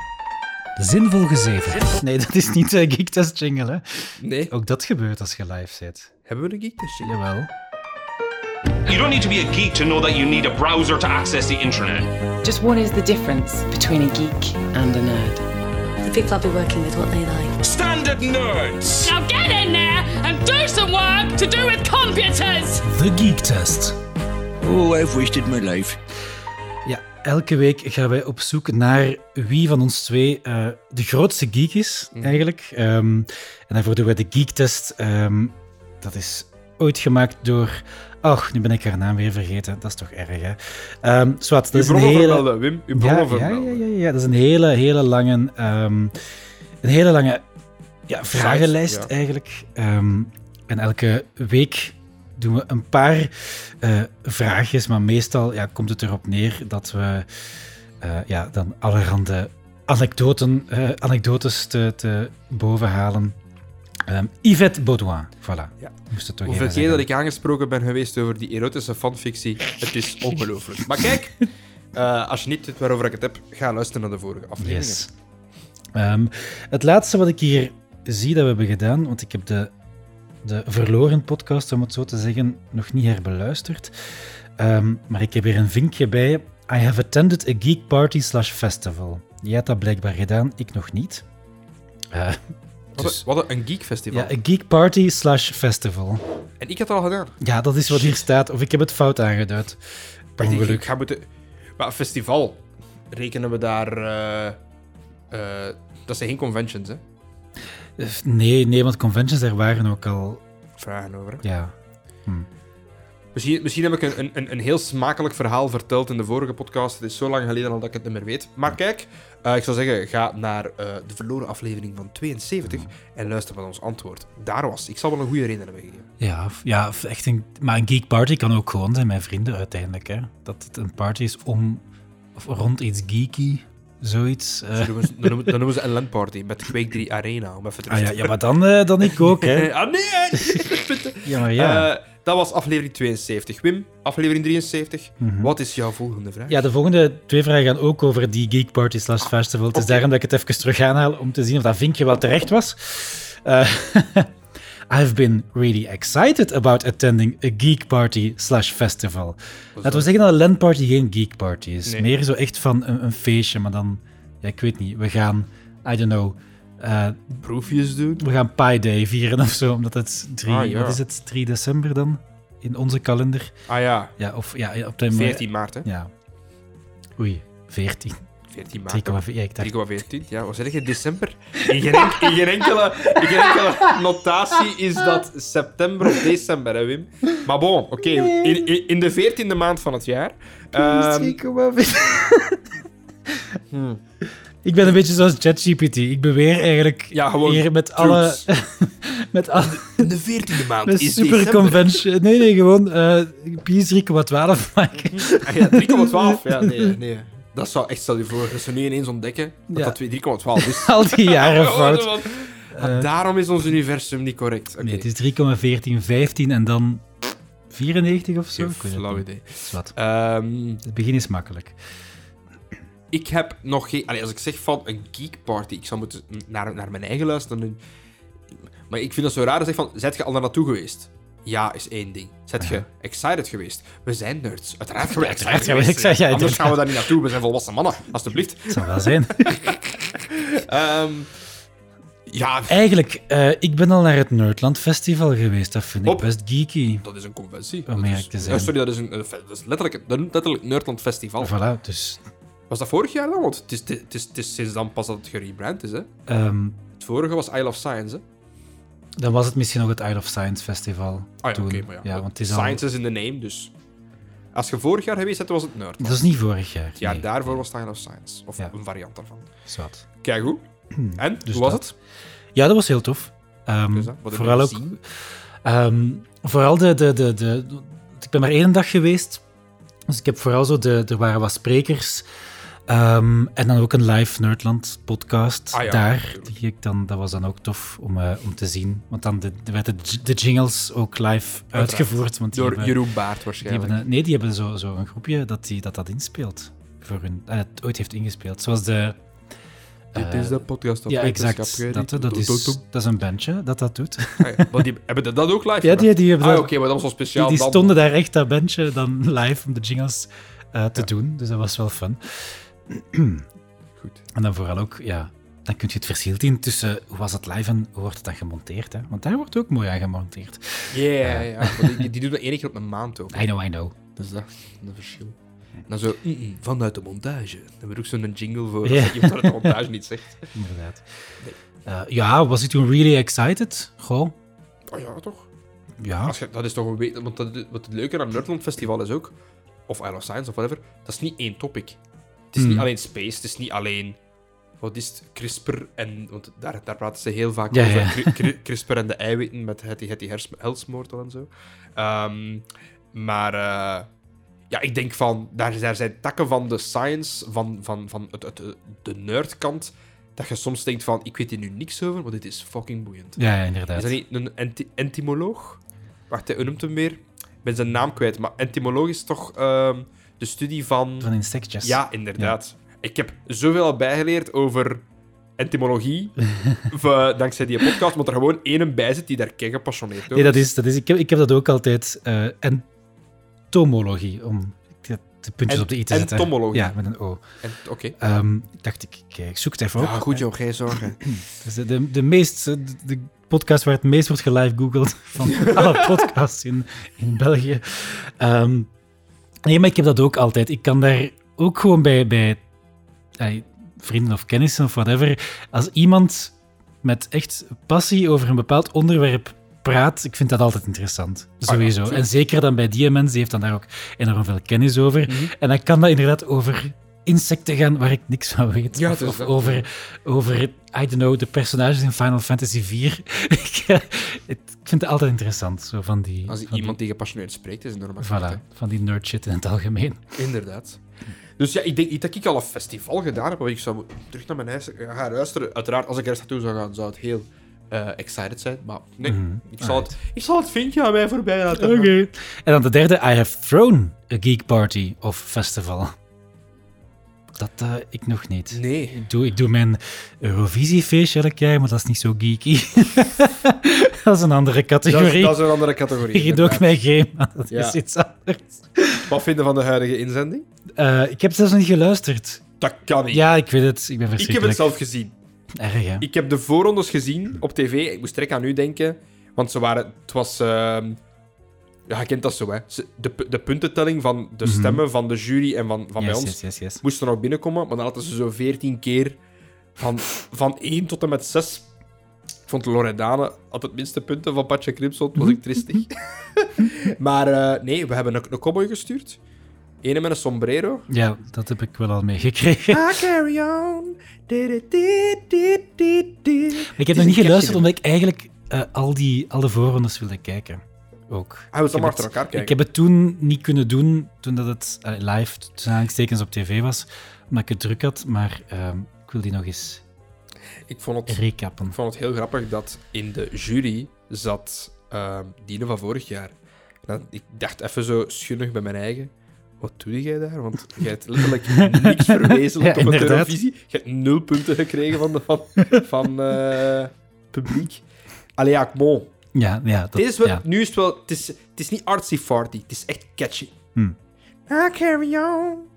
Zinvol gezever. Nee, dat is niet de Geektest jingle, hè. Nee, Ook dat gebeurt als je live zit. hebben we een geek testje? Jawel. You don't need to be a geek to know that you need a browser to access the internet. Just what is the difference between a geek and a nerd? The people I'll be working with, what they like. Standard nerds! Now get in there and do some work to do with computers! The Geek Test. Oh, I've wasted my life. Ja, elke week gaan wij op zoek naar wie van ons twee eh, de grootste geek is, eigenlijk. Ehm, en daarvoor doen we de Geektest. Ehm dat is ooit gemaakt door... Ach, nu ben ik haar naam weer vergeten. Dat is toch erg, hè? Ehm zwart, dat is een hele... Wim. Uw Ja, ja, ja, ja, dat is een hele, hele lange, ehm, een hele lange ja, vragenlijst ja. eigenlijk. Ehm, en elke week doen we een paar eh, vraagjes, maar meestal ja, komt het erop neer dat we eh, ja, dan allerhande anekdoten, eh, anekdotes te, te boven halen. Ehm, Yvette Baudouin, voilà. Ja. Moest het toch Hoeveel keer dat ik aangesproken ben geweest over die erotische fanfictie, het is ongelooflijk. Maar kijk, eh, als je niet weet waarover ik het heb, ga luisteren naar de vorige afleveringen. Yes. Ehm, het laatste wat ik hier zie dat we hebben gedaan, want ik heb de, de verloren podcast, om het zo te zeggen, nog niet herbeluisterd. Ehm, maar ik heb hier een vinkje bij. I have attended a geek party slash festival. Jij hebt dat blijkbaar gedaan, ik nog niet. Eh, Wat, dus- een, wat een geek festival. ja, a geek party slash festival. En ik had het al gedaan. Ja, dat is wat hier staat. Of ik heb het fout aangeduid. Per ongeluk. Ik ga moeten... Maar een festival, rekenen we daar... eh, eh, dat zijn geen conventions, hè? Eh, Nee, nee, want conventions, daar waren ook al... Vragen over. hè? Ja, Misschien, misschien heb ik een, een- een, heel smakelijk verhaal verteld in de vorige podcast. Het is zo lang geleden al dat ik het niet meer weet. Maar kijk, eh, ik zou zeggen, ga naar eh, de verloren aflevering van 72 en luister wat ons antwoord daar was. Ik zal wel een goede reden hebben gegeven. ja, ja echt een, maar een geek party kan ook gewoon zijn met vrienden uiteindelijk. Hè? Dat het een party is om, of rond iets geeky, zoiets. eh. Zo noemen ze- Dan noemen, dan noemen ze een LAN-party met Quake 3 Arena. Om even ah, ja, ja, maar dan, dan ik ook. Hè? ah, nee! Ja, maar ja. Dat was aflevering 72. Wim, aflevering 73. Wat is jouw volgende vraag? Mhm. Ja, de volgende twee vragen gaan ook over die Geek Party slash festival. Het is daarom dat ik het even terug aanhaal om te zien of dat vinkje wel terecht was. Eh, I've been really excited about attending a Geek Party slash festival. Laten we zeggen dat een LAN party geen Geek Party is. Nee. Meer zo echt van een, een feestje, maar dan... Ja, ik weet niet. We gaan, I don't know... eh, Proefjes doen. we gaan Pi Day vieren of zo, omdat het 3... Ah, ja. Wat is het? 3 december dan? In onze kalender. Ah ja, Ja, of ja, op de... 14 maart, hè? Ja. Oei, 14. 14 maart. hè? 3,4. Ja, ik dacht 3,14. Ja, wat zeg je? December? In geen, in geen enkele, in geen enkele notatie is dat september of december, hè, Wim? Maar bon, oké. In, in, in de 14e maand van het jaar. ehm, Ik ben een beetje zoals ChatGPT. Ik beweer eigenlijk Ja, gewoon hier met alle... met alle... in de 14e maand Met is super convention. Nee, nee, gewoon eh Pi 3,12 maken. Ah, ja, 3,12. Ja, nee, nee. Dat zou echt, stel je voor, dat ze nu ineens ontdekken dat Ja. dat 3,12 is. Al die jaren fout. Want- want Daarom is ons universum niet correct. Nee, het is 3,1415 en dan 94 of zo. Geen flauw idee. Wat. Ehm, Het begin is makkelijk. Ik heb nog geen... Allee, als ik zeg van een geek party, ik zou moeten naar, naar mijn eigen luisteren. Maar ik vind het zo raar. Zeg van, zijt je al daar naartoe geweest? Ja, is één ding. Zet je excited geweest? We zijn nerds. Uiteraard gaan we excited geweest excited- zijn. ja, Anders gaan we daar niet naartoe. We zijn volwassen mannen. Alsjeblieft. Het zal wel zijn. Ehm, ja, Eigenlijk, eh, ik ben al naar het Nerdland Festival geweest. Dat vind ik best geeky. dat is een conventie. Om Dat is- te zijn. Ja, sorry, dat is, een, eh, dat is letterlijk, dat letterlijk Nerdland Festival. Voilà, dus... Was dat vorig jaar dan? Want het is, het is, het is sinds dan pas dat het gerebrand is. Hè? ehm, Het vorige was Isle of Science. Hè? dan was het misschien nog het Isle of Science Festival Ah ja, toen. oké, maar ja. want het is al... Science is in de name, dus... Als je vorig jaar geweest bent, was het Nerd. Dat is niet vorig jaar. Nee. daarvoor was het Isle of Science. Of Ja. een variant daarvan. Zwat. Kijk goed. En, Dus hoe was dat. het? Ja, dat was heel tof. Dus, je vooral ook... ehm, vooral de, de, de, de... Ik ben maar één dag geweest. Dus ik heb vooral zo... De, er waren wat sprekers. Ehm, en dan ook een live Nerdland podcast Ah ja, daar. Die ik dan, dat was dan ook tof om, eh, om te zien. Want dan de, de, werden de, jingles ook live uitgevoerd. Want die Door hebben, Jeroen Baart die waarschijnlijk. hebben, een- nee, die hebben zo, zo een groepje dat die, dat, dat inspeelt. Voor hun, eh, het ooit heeft ingespeeld. Zoals de... Dit eh, is de podcast op Ja, exact. Dat, dat, is, dat is een bandje dat dat doet. Ah ja, die, hebben dat ook live Ja, die, die, hebben Ah, dat- oké, maar dat was wel speciaal. die stonden daar echt, dat bandje, dan live om de jingles eh, te doen. Dus dat was wel fun. Goed. En dan vooral ook, ja, dan kun je het verschil zien tussen hoe was het live en hoe wordt het dan gemonteerd. Hè? Want daar wordt ook mooi aan gemonteerd. Ja, ja, ja. maar Die, die, doen dat één keer op een maand ook. I know, I know. Dus dat is een verschil. En dan zo, mm, mm, vanuit de montage. Dan hebben we ook zo'n jingle voor Ja. als iemand uit de montage niet zegt. Inderdaad. Eh, ja, was ik toen really excited? Goh, Oh ja, toch? ja. Als je, dat is toch een weet, want dat, wat het leuke aan het Nerdland Festival is ook, of Isle of Science of whatever, dat is niet één topic. Het is Hmm. niet alleen space, het is niet alleen. Wat is het? CRISPR en. Want daar, daar praten ze heel vaak Ja, over. ja. Cri- cri- CRISPR en de eiwitten met het, het hers- helsmoortel en zo. Ehm, maar. eh, ja, ik denk van. Daar, daar zijn takken van de science, van, van, van het, het, de nerdkant. Dat je soms denkt van. Ik weet hier nu niks over, maar dit is fucking boeiend. Ja, ja, Is inderdaad. dat niet een enti- entomoloog? Wacht, hoe noemt hem weer? Ik ben zijn naam kwijt, maar entomoloog is toch ehm, de studie van... Van insectjes. Ja, inderdaad. Ik heb zoveel al bijgeleerd over entomologie, v- dankzij die podcast, want er gewoon één bij zit die daar kei gepassioneerd over Nee, dat is, dat is, ik, heb, ik heb dat ook altijd. eh entomologie. Om, ik- de puntjes En- op de i te en zetten. tomologie. Ja, met een O. Oké. Ehm, ik dacht, ik, kijk, ik zoek het even op. Ja, goed joh, geen zorgen. Dus de, de, de meest, de, de podcast waar het meest wordt gelive googeld van alle podcasts in, in België. Ehm, nee, maar ik heb dat ook altijd. Ik kan daar ook gewoon bij, bij vrienden of kennissen of whatever, als iemand met echt passie over een bepaald onderwerp praat, ik vind dat altijd interessant. Sowieso. tuurlijk. en zeker dan bij die mens, die heeft dan daar ook enorm veel kennis over. Mhm. En dan kan dat inderdaad over insecten gaan waar ik niks van weet. Ja, of over, over, I don't know, de personages in Final Fantasy IV. ik, eh, het- ik vind het altijd interessant. Zo van die, Als van iemand die gepassioneerd spreekt, is het normaal. van die nerd shit in het algemeen. Inderdaad. Dus ja, ik denk niet dat ik al een festival gedaan heb, ik zou terug naar mijn huis gaan luisteren. Uiteraard, als ik ergens naartoe zou gaan, zou het heel eh, excited zijn. Maar nee, Mhm. ik, zal het, ik zal het vinkje aan mij voorbij laten. Oké. En dan de derde, I have thrown a geek party of festival. Dat eh, ik nog niet. Nee. Ik doe, ik doe mijn Eurovisiefeestje elk jaar, maar dat is niet zo geeky. dat is een andere Dat is, categorie. dat is een andere categorie. Ik doe ook mijn game, dat Ja. is iets anders. Wat vinden van de huidige inzending? Eh, ik heb zelfs niet geluisterd. Dat kan niet. Ja, ik weet het. Ik ben ik heb het zelf gezien. Erg, hè? Ik heb de voorrondes gezien op tv. Ik moest direct aan u denken. Want ze waren... Het was... ehm, ja, je kent dat zo, hè. De, de puntentelling van de Mhm. stemmen van de jury en van, van bij ons yes, yes, yes. moesten nog binnenkomen. Maar dan hadden ze zo 14 keer van, van 1 tot en met 6. Ik vond Loredane had het minste punten van Patje Crimson. was ik tristig. maar eh, nee, we hebben een, een cowboy gestuurd. Ene met een sombrero. Ja, dat heb ik wel al meegekregen. I carry on. Ik heb nog niet geluisterd, omdat ik eigenlijk eh, al, die, al de voorrondes wilde kijken. Ook. Hij Ik heb allemaal achter het- elkaar kijken. Ik heb het toen niet kunnen doen, toen dat het live, tussen op tv was, omdat ik het druk had, maar ehm, ik wil die nog eens Ik vond het, recappen. ik vond het heel grappig dat in de jury zat ehm Dine van vorig jaar. Dan, ik dacht even zo schunnig bij mijn eigen. Wat doe jij daar? Want jij hebt letterlijk niks verwezenlijkt Ja, op de televisie. Je hebt nul punten gekregen van, de, van, van eh, publiek. Allee, ja, bon. Ja, ja, dat, Dit is wel, ja. Nu is het wel... Het is, het is niet artsy-farty. Het is echt catchy. Hmm. I carry on.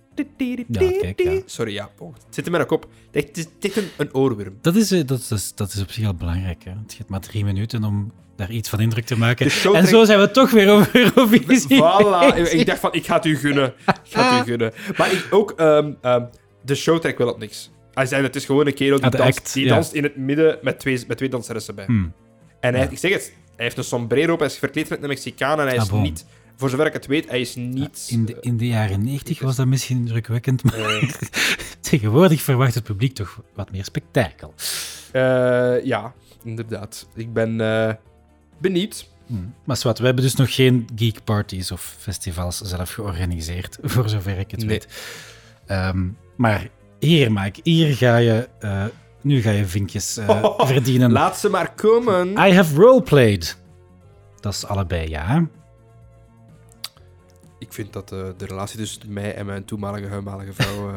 Ja, kijk, ja. Sorry, ja. bon. Het zit in mijn kop. Het is- Het is echt een, een oorworm. Dat, is, eh, dat, is, dat is op zich al belangrijk. Hè. Het gaat maar drie minuten om daar iets van indruk te maken. En zo zijn we toch weer over Eurovisie. Voilà. bezig. Ik dacht van, ik ga het u gunnen. Ik ga het u gunnen. Maar ik ook... ehm, ehm, de show trekt wel op niks. Hij zei, het is gewoon een kerel die, Ah, danst, act, die ja. danst in het midden met twee, met twee danseressen bij. Hmm. En hij, ik zeg het, hij heeft een sombrero op, hij is verkleed met een Mexicaan en hij is Ah, bon. niet... Voor zover ik het weet, hij is niet... In de, in de jaren 90 was dat misschien indrukwekkend, maar eh, tegenwoordig verwacht het publiek toch wat meer spektakel. eh, ja, inderdaad. Ik ben eh, benieuwd. Hmm. Maar zwart, we hebben dus nog geen geek parties of festivals zelf georganiseerd, voor zover ik het Nee. weet. Ehm, maar hier, Mike, hier ga je, eh, nu ga je vinkjes eh, verdienen. Laat ze maar komen. I have roleplayed. Dat is allebei ja. Ik vind dat eh, de relatie tussen mij en mijn toenmalige huilmalige vrouw... eh,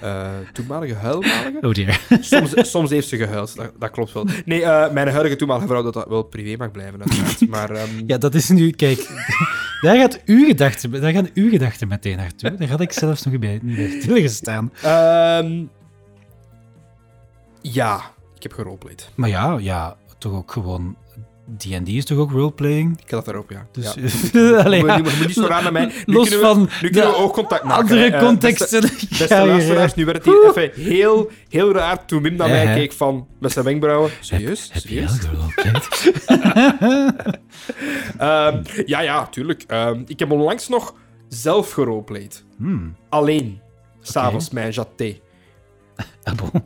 eh, toenmalige huilmalige? Oh dear. Soms, soms heeft ze gehuild, dat, dat klopt wel. Nee, eh, mijn huidige toenmalige vrouw dat dat wel privé mag blijven, uiteraard. Maar ehm, Ja, dat is nu, kijk, daar, gaat uw gedachten, daar gaan uw gedachten meteen naartoe. Daar had ik zelfs nog bij, niet bij stilgestaan. ehm, ja, ik heb geroleplayed. Maar ja, ja, toch ook gewoon. D&D is toch ook roleplaying? Ik had dat erop, ja. Dus, ja. Allee, ja. moet- niet zo raar naar mij. Nu Los we, van nu kunnen we oogcontact maken. andere hè. Eh, contexten. Beste, beste luisteraars, nu werd het hier even heel, heel raar toen Wim naar Ja, mij keek van, met zijn wenkbrauwen. Serieus? Heb Serieus? al geroleplayed? Ehm, ja, ja, tuurlijk. Ehm, ik heb onlangs nog zelf geroleplayed. Hmm. Alleen. S'avonds mijn jaté. Ah.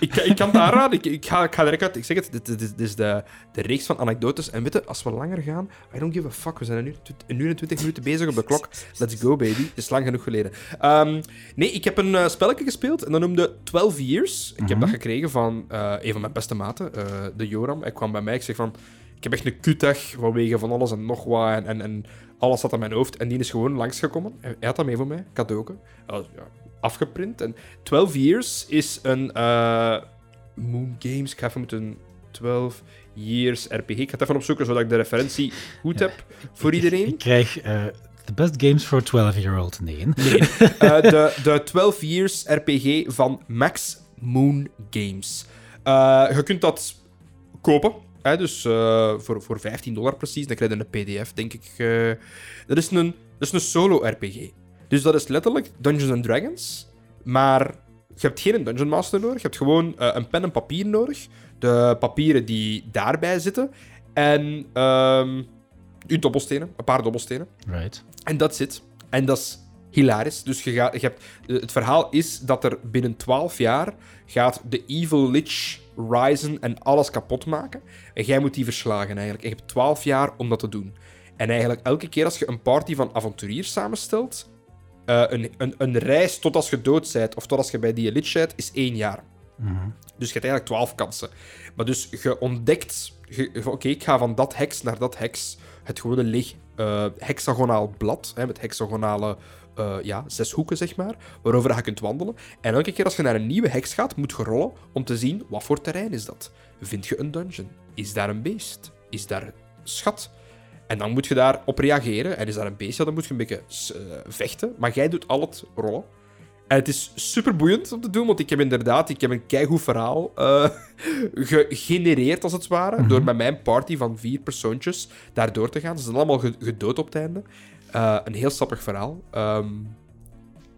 Ik, ik kan het aanraden. Ik, ik, ga, ik ga direct uit. Ik zeg het, dit, dit, is- dit is de, de reeks van anekdotes. En weet je, als we langer gaan, I don't give a fuck. We zijn een uur, een uur en twintig minuten bezig op de klok. Let's go, baby. Het is lang genoeg geleden. Ehm, nee, ik heb een eh, spelletje gespeeld en dat noemde 12 Years. Ik heb dat gekregen van eh, een van mijn beste maten, eh, de Joram. Hij kwam bij mij. Ik zeg van, ik heb echt een kutdag vanwege van alles en nog wat. En, en, en alles zat aan mijn hoofd. En die is gewoon langsgekomen. Hij, had dat mee voor mij, cadeauke. Uh, ja, afgeprint. En 12 Years is een eh, Moon Games. Ik ga even moeten 12 Years RPG. Ik ga het even opzoeken zodat ik de referentie goed heb voor iedereen. Ik krijg eh, The best games for 12-year-old. Nee. Nee. Eh, de, de 12 Years RPG van Max Moon Games. Je kunt dat kopen. Hè, dus voor, voor 15 dollar precies. Dan krijg je een PDF, denk ik. dat, is een, dat is een solo-RPG. Dus dat is letterlijk Dungeons and Dragons. Maar je hebt geen Dungeon Master nodig. Je hebt gewoon eh, een pen en papier nodig. De papieren die daarbij zitten. En ehm uw dobbelstenen. Een paar dobbelstenen. Right. En dat zit. En dat is hilarisch. Dus je gaat, je hebt, eh, het verhaal is dat er binnen 12 jaar gaat de Evil Lich risen en alles kapot maken. En jij moet die verslagen eigenlijk. En je hebt 12 jaar om dat te doen. En eigenlijk elke keer als je een party van avonturiers samenstelt, eh, een, een, een reis tot als je dood bent of tot als je bij die Lich bent, is één jaar. Dus je hebt eigenlijk 12 kansen. Maar dus je ontdekt, oké, ik ga van dat heks naar dat heks. Het gewone leeg eh, hexagonaal blad, hè, met hexagonale eh, ja, zes hoeken, zeg maar, waarover je kunt wandelen. En elke keer als je naar een nieuwe heks gaat, moet je rollen om te zien wat voor terrein is dat. Vind je een dungeon? Is daar een beest? Is daar schat? En dan moet je daarop reageren. En is daar een beest, ja, dan moet je een beetje eh, vechten. Maar jij doet al het rollen. En het is super boeiend om te doen, want ik heb inderdaad ik heb een keigoed verhaal eh, gegenereerd, als het ware, door met mijn party van vier persoontjes daar door te gaan. Ze zijn allemaal ge- gedood op het einde. Eh, een heel sappig verhaal. Ehm,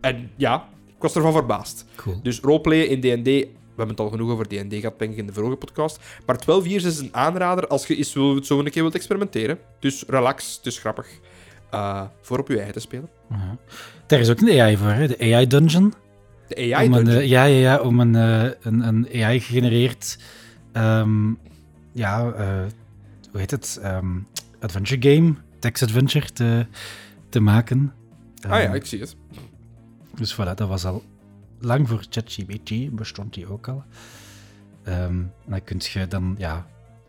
en ja, ik was ervan verbaasd. Cool. Dus roleplayen in D&D, hebben het al genoeg over D&D gehad, denk ik, in de vorige podcast. Maar 12 Years is een aanrader als je eens wil, zo een keer wilt experimenteren. Dus relax, het is grappig. Eh, voor op je eigen te spelen. Daar is ook een AI voor, hè? de AI Dungeon. De AI om dungeon. eh, ja, ja, ja, om een, eh, een, een AI gegenereerd, ehm, ja, hoe heet het, Ehm, adventure game, text adventure te, te maken. ah ja, Ehm, ik zie het. Dus voilà, dat was al lang voor ChatGPT, bestond die ook al. En dan kun je dan, ja,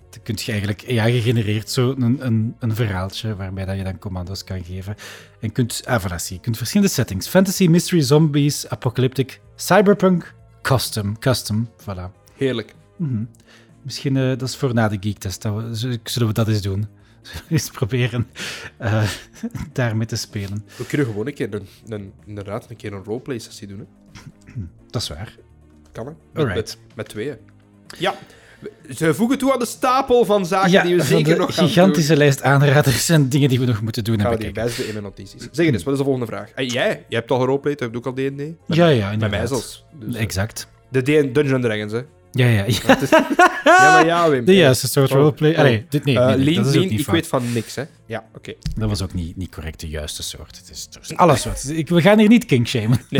dan kun je eigenlijk AI gegenereerd zo een, een, een verhaaltje waarbij dat je dan commando's kan geven. En kunt, ah, voilà, zie, je kunt verschillende settings. Fantasy, mystery, zombies, apocalyptic, cyberpunk, custom, custom, voilà. Heerlijk. Mhm. Misschien, eh, dat is voor na de geektest, zullen we dat eens doen. Zullen we eens proberen eh, daarmee te spelen. We kunnen gewoon een keer een, een, inderdaad een, keer een roleplay-sessie doen. Hè. Dat is waar. Kan hè? Met, Alright. met, met tweeën. Ja. Ze voegen toe aan de stapel van zaken die we zeker nog gaan gigantische lijst aanraders en dingen die we nog moeten doen. Gaan we die bijste in mijn notities. Zeg eens, wat is de volgende vraag? En jij? Jij hebt al geroleplayed, heb je ook al D&D? Ja, ja, Met mij zelfs. Dus, eh, Exact. de D- Dungeon Dragons, hè. Ja, ja, ja. Ja, maar ja, Wim. De juiste soort Oh, roleplay. oh. Allee, dit, nee, Eh, nee, dat is ook niet ik fout. weet van niks, hè. Ja, oké. Dat was ook niet, niet correct de juiste soort. Het is, zijn alle soorten. Ik, we gaan hier niet kinkshamen.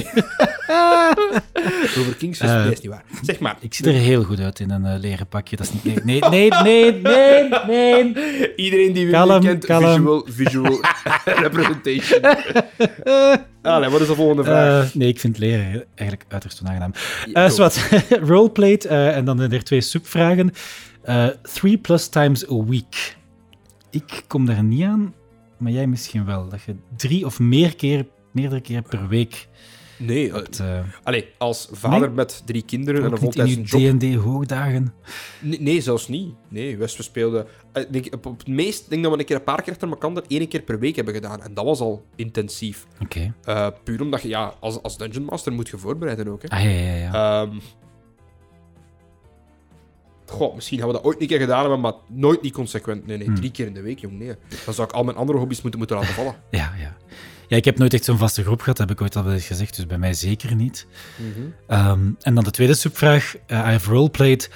Over Kings Eh, nee, is niet waar. Zeg maar. Ik zie er heel goed uit in een eh, leren pakje. Dat is niet... Nee, nee, nee, nee, nee, nee. Iedereen die Kalm, kent, kalm. visual, visual representation. Allee, wat is de volgende vraag? Eh, nee, ik vind leren eigenlijk uiterst onaangenaam. Zwart. Roleplayed. eh, en dan er twee subvragen. Three plus times a week. Ik kom daar niet aan, maar jij misschien wel. Dat je drie of meer keer, meerdere keer per week nee, eh, hebt. eh, allee, als vader Nee? met drie kinderen en een niet in voltijdse je job... D&D-hoogdagen. Nee, nee, zelfs niet. Nee, West, we speelden... eh, denk, op, het meest denk dat we een keer een paar keer achter elkaar dat één keer per week hebben gedaan. En dat was al intensief. Oké. Puur omdat je, ja, als, als Dungeon Master moet je voorbereiden ook, hè. Ah, ja, ja, ja. Ehm, Goh, misschien gaan we dat ooit een keer gedaan hebben, maar nooit niet consequent. Nee, nee, Hmm. drie keer in de week, jong. Nee. Dan zou ik al mijn andere hobby's moeten, moeten laten vallen. ja, ja. Ja, ik heb nooit echt zo'n vaste groep gehad, heb ik ooit al wel eens gezegd, dus bij mij zeker niet. Ehm, en dan de tweede subvraag. Eh, I have roleplayed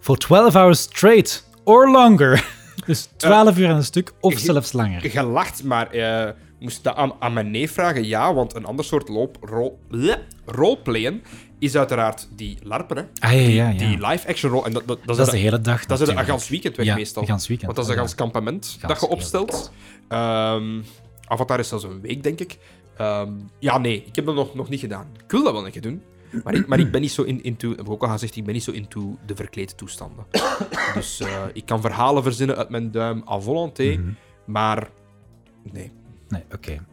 for 12 hours straight or longer. dus 12 uur aan een stuk of ik- zelfs langer. Gelacht, maar eh moest dat aan, aan mijn neef vragen? Ja, want een ander soort loop, rol, bleh, roleplayen is uiteraard die larpen, hè. Ah, ja, ja, ja. Die live-action rol. En dat, dat, dat is de hele dag. Dat is een gans weekend weg meestal. weekend. Want dat is een gans kampement Gans dat je opstelt. Ehm Avatar is zelfs een week, denk ik. Ehm, ja, nee, ik heb dat nog, nog niet gedaan. Ik wil dat wel een keer doen. Maar ik, maar ik ben niet zo in, into... Heb ik ook al gezegd, ik ben niet zo into de verklede toestanden. dus eh, ik kan verhalen verzinnen uit mijn duim à volonté. Mhm. Maar nee. Nee, oké.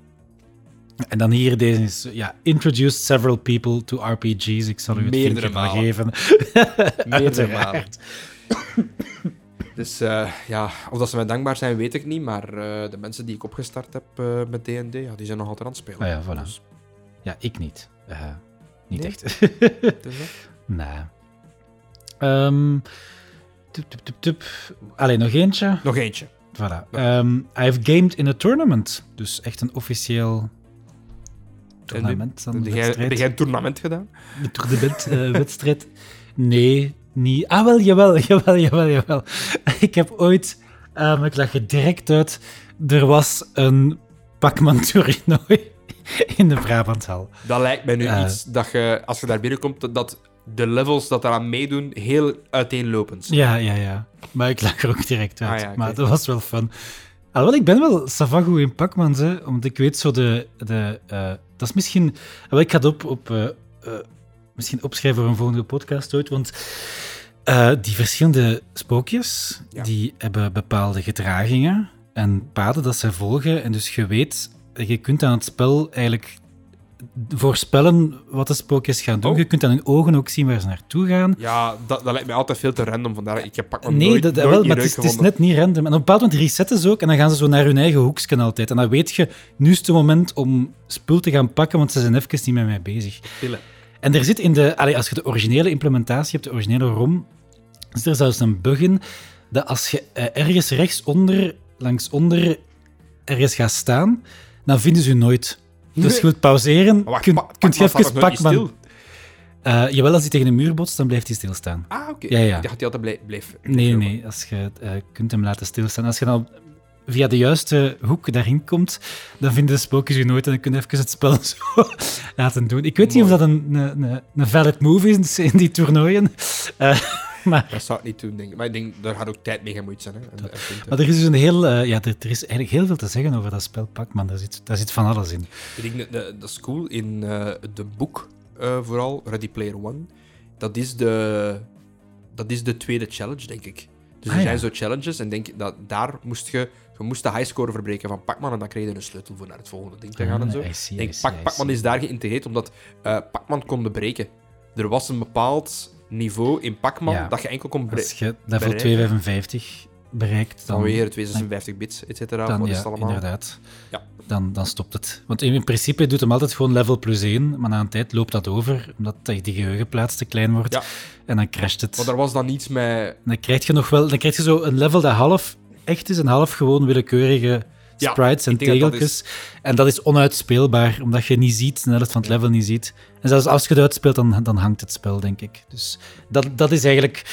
En dan hier deze is, ja, introduced several people to RPG's. Ik zal u het Meerdere malen. geven. Meerdere malen. Dus eh, ja, of dat ze mij dankbaar zijn, weet ik niet. Maar eh, de mensen die ik opgestart heb eh, met D&D, ja, die zijn nog altijd aan het spelen. Ah ja, voilà. Dus, Ja, ik niet. Niet Nee? echt. dus nee. Ehm, tup, tup, tup, tup. Allee, nog eentje. Nog eentje. Voilà. Ehm, I've gamed in a tournament. Dus echt een officieel tournament. Dan Heb jij, een tournament gedaan? De tournament eh, wedstrijd. Nee, niet. Ah, wel, jawel, jawel, jawel, jawel. Ik heb ooit, ehm, ik lag er direct uit, er was een Pac-Man toernooi in de Brabanthal. Dat lijkt mij nu Eh. iets dat je, als je daar binnenkomt, dat- de levels dat eraan meedoen heel uiteenlopend zijn. Ja, ja, ja. Maar ik lag er ook direct uit. Ah, ja, oké. Maar dat was wel fun. Alhoewel, ik ben wel savago in Pac-Man, omdat ik weet zo de... de eh, dat is misschien... Wel, ik ga het op, op, eh, eh, misschien opschrijven voor een volgende podcast ooit, want die verschillende spookjes, Ja. die hebben bepaalde gedragingen en paden dat zij volgen. En dus je weet, je kunt aan het spel eigenlijk voorspellen wat de spookjes gaan doen. Oh. Je kunt aan hun ogen ook zien waar ze naartoe gaan. Ja, dat, dat lijkt mij altijd veel te random. Vandaar, ik heb pak Nee, nooit, dat, nooit wel, maar het is, het is net niet random. En op een bepaald moment resetten ze ook en dan gaan ze zo naar hun eigen hoeksken altijd. En dan weet je, nu is het moment om spul te gaan pakken, want ze zijn even niet met mij bezig. En er zit in de, allee, als je de originele implementatie hebt, de originele ROM, zit er zelfs een bug in dat als je eh, ergens rechtsonder, langs onder, ergens gaat staan, dan vinden ze je nooit. Dus je wilt pauzeren, wacht, kun, kunt je even Pac-Man... Eh, jawel, als hij tegen een muur botst, dan blijft hij stilstaan. Ah, oké. Ja, ja. Ik dacht dat hij altijd bleef Nee, nee, als je eh, kunt hem laten stilstaan. Als je dan via de juiste hoek daarin komt, dan vinden de spookjes je nooit en dan kun je even het spel zo laten doen. Ik weet niet of dat een, een, een, valid move is in die toernooien. Eh, maar, Dat zou ik niet doen, denk ik. Maar ik denk, daar gaat ook tijd mee gemoeid zijn. Hè. En, maar er is dus een heel... eh, ja, er, er is eigenlijk heel veel te zeggen over dat spel Pac-Man. Daar zit, daar zit van alles in. Ik denk dat, is cool. In eh de boek, eh, vooral, Ready Player One, dat is de, dat is de tweede challenge, denk ik. Dus Ah, er ja. zijn zo challenges en denk dat daar moest je, je moest de highscore verbreken van Pac-Man en dan kreeg je een sleutel voor naar het volgende ding te gaan en zo. Ah, I see, Ik denk, I see, Pac- see. is daar geïntegreerd omdat eh Pac-Man kon breken. Er was een bepaald niveau in Pac-Man Ja. dat je enkel kon Als je level bereiken. 255 bereikt, dan... Vanwege de 256 bits, et cetera. Dan, ja, allemaal? inderdaad. Ja. Dan, dan stopt het. Want in, in principe doet hem altijd gewoon level plus 1, maar na een tijd loopt dat over, omdat die geheugenplaats te klein wordt. Ja. En dan crasht het. Want er was dan niets met... Dan krijg je nog wel dan krijg je zo een level dat half echt is en half gewoon willekeurige Ja, sprites en dat tegeltjes. En dat is onuitspeelbaar, omdat je niet ziet, de helft van het level niet ziet. En zelfs als je het uitspeelt, dan, dan hangt het spel, denk ik. Dus dat, dat is eigenlijk...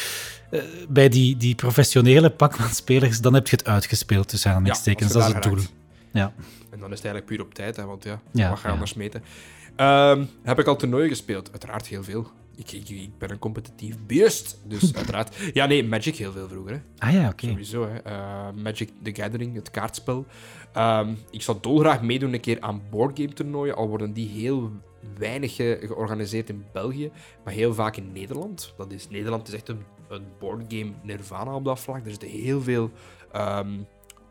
eh, bij die, die professionele Pac-Man-spelers, dan heb je het uitgespeeld, tussen aanhalingstekens. je dat is het doel. Ja. En dan is het eigenlijk puur op tijd, hè, want ja, Ja, wat ga je ja. anders meten? Ehm, heb ik al toernooien gespeeld? Uiteraard heel veel. Ik, ik, ik ben een competitief beest, dus uiteraard. Ja, nee, Magic heel veel vroeger. Hè. Ah ja, oké. Sowieso, hè. Eh, Magic the Gathering, het kaartspel. Ehm, ik zou dolgraag meedoen een keer aan boardgame toernooien, al worden die heel weinig ge- georganiseerd in België, maar heel vaak in Nederland. Dat is, Nederland is echt een, een boardgame nirvana op dat vlak. Er zitten heel veel ehm,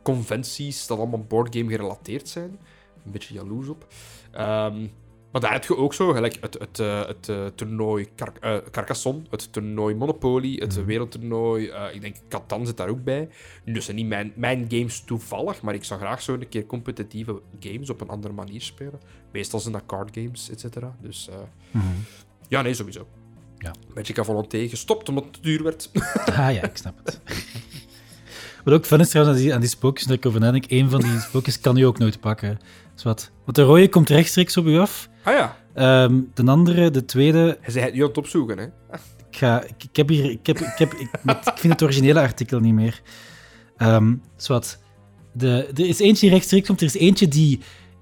conventies dat allemaal boardgame gerelateerd zijn. Een beetje jaloers op. Ehm, maar daar heb je ook zo, gelijk het, het, eh, het eh, toernooi Car eh, Carcassonne, het toernooi Monopoly, het wereldtoernooi, eh, ik denk Catan zit daar ook bij. Zijn niet mijn, mijn games toevallig, maar ik zou graag zo een keer competitieve games op een andere manier spelen. Meestal zijn dat card games, et cetera. Dus eh, ja, nee, sowieso. Ja. Magic à Volonté gestopt omdat het te duur werd. Ah ja, ik snap het. Wat ook fun is trouwens aan die, aan die spookjes, dat ik over nadenk, één van die spookjes kan u ook nooit pakken. Dus wat? Want de rode komt rechtstreeks op u af. ah ja, Ehm, de andere, de tweede, hij zei het nu aan het opzoeken, hè. ik, ga, ik, ik heb hier, ik, heb, ik, heb, ik, met- ik vind het originele artikel niet meer. Ehm dus wat? De, er is eentje die rechtstreeks komt, er is eentje die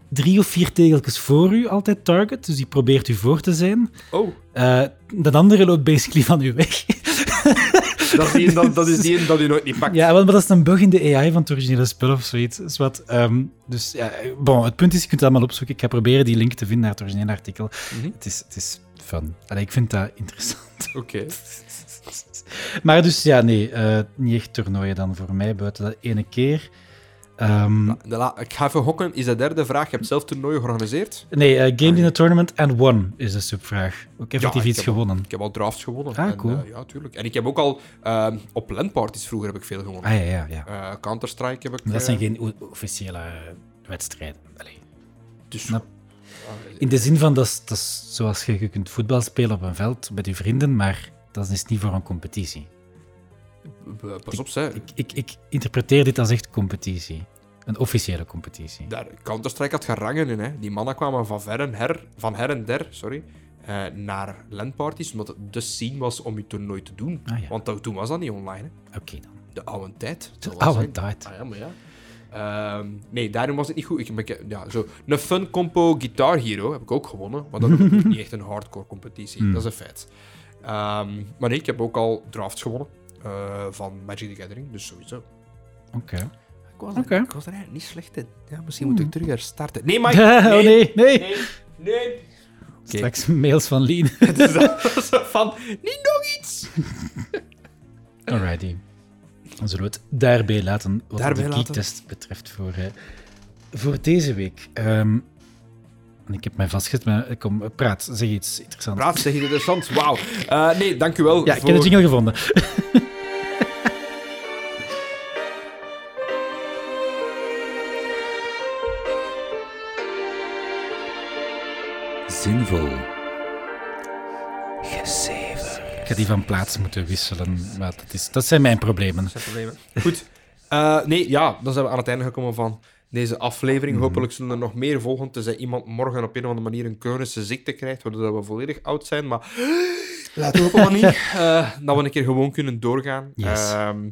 drie of vier tegeltjes voor u altijd target, dus die probeert u voor te zijn. Oh, Eh, de andere loopt basically van u weg. dat is die, dat, dat is die dat u nooit niet pakt. Ja, maar dat is een bug in de AI van het originele spel of zoiets. Dus, wat, ehm, dus ja, bon, het punt is, je kunt het allemaal opzoeken. Ik ga proberen die link te vinden naar het originele artikel. Mhm. het, is, het is fun. Allee, ik vind dat interessant. Oké. Maar dus ja, nee, eh, niet echt toernooien dan voor mij, buiten dat ene keer. Ehm, De la- ik ga even hokken. Is de derde vraag. Je hebt zelf toernooi georganiseerd? nee, eh, Gamed in a Tournament and Won is de subvraag. Ook effectief ik iets al- gewonnen. Ik heb al drafts gewonnen. Ah, En, cool. eh, ja, tuurlijk. En ik heb ook al ehm, op LAN-parties vroeger heb ik veel gewonnen. Ah ja, ja, ja. Eh, Counter-Strike heb ik... Maar dat eh, zijn geen officiële wedstrijden. Allee. dus, Snap. In de zin van, dat is, dat is zoals je, je kunt voetbal spelen op een veld met je vrienden, maar dat is niet voor een competitie. Eh, Pas op, zeg. Ik, ik, ik interpreteer dit als echt competitie. Een officiële competitie. Daar, Counter-Strike had gerangen in. Hè. Die mannen kwamen van, ver en her, van her en der sorry, eh, naar LAN-parties, omdat het de scene was om je toernooi te doen. Ah, ja. Want toen was dat niet online. Oké dan. De oude tijd. De oude tijd. Ah, ja, maar ja. Ehm, nee, daarom was het niet goed. Ik- ja, zo, een fun compo Guitar Hero heb ik ook gewonnen. Maar dat is niet echt een hardcore competitie. Hmm. Dat is een feit. Ehm, maar nee, ik heb ook al drafts gewonnen. Eh, van Magic the Gathering, dus sowieso. Oké. Ik was, Oké. er, ik was er eigenlijk niet slecht in. Ja, misschien moet ik terug herstarten. Nee, maar... oh nee, nee. Nee, nee. Straks mails van Lien. Het zo van, niet nog iets. Alrighty. Dan zullen we het daarbij laten wat Daarbij de geektest betreft voor, eh, voor deze week. Ehm, en ik heb mij vastgezet, maar kom, praat, zeg iets interessants. Praat, zeg je interessant. Wauw. Eh, nee, dank u wel Ja, ik heb de jingle gevonden. Zinvol. Gezever. Ik ga die van plaats moeten wisselen, maar dat, is, dat zijn mijn problemen. Goed. Eh, nee, ja, dan zijn we aan het einde gekomen van deze aflevering. Mhm. Hopelijk zullen er nog meer volgen, tenzij iemand morgen op een of andere manier een chronische ziekte krijgt, waardoor we volledig oud zijn. Maar laten we hopen van niet. Eh, dat we een keer gewoon kunnen doorgaan. Yes. Ehm,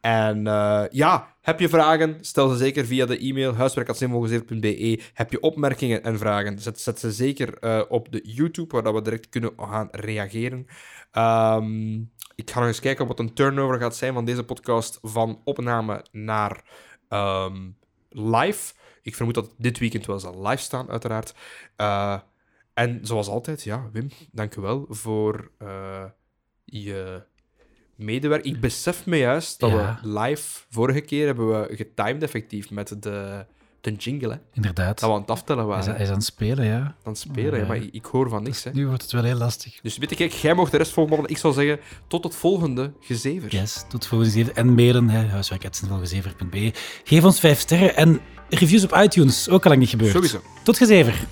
en eh, ja, heb je vragen? Stel ze zeker via de e-mail huiswerk.zinvolgezeerd.be. Heb je opmerkingen en vragen? Zet, zet ze zeker eh, op de YouTube, waar dat we direct kunnen gaan reageren. Ehm, ik ga nog eens kijken wat een turnover gaat zijn van deze podcast van opname naar ehm, live. Ik vermoed dat dit weekend wel zal live staan, uiteraard. Eh, en zoals altijd, ja, Wim, dank u wel voor eh, je medewerking. Ik besef me juist dat Ja. we live, vorige keer hebben we getimed effectief met de, de jingle, hè. Inderdaad. Dat we aan het aftellen Hij is, hij waren. is aan het spelen, ja. Aan het spelen, hè, maar ik, ik hoor van niks, hè. Nu wordt het wel heel lastig. Dus weet je, kijk, jij mocht de rest volgen. Ik zou zeggen, tot het volgende gezever. Yes, tot volgende keer. En mailen, hè, huiswerk.zinvolgezever.be. Geef ons vijf sterren en reviews op iTunes, ook al lang niet gebeurd. Sowieso. Tot gezever.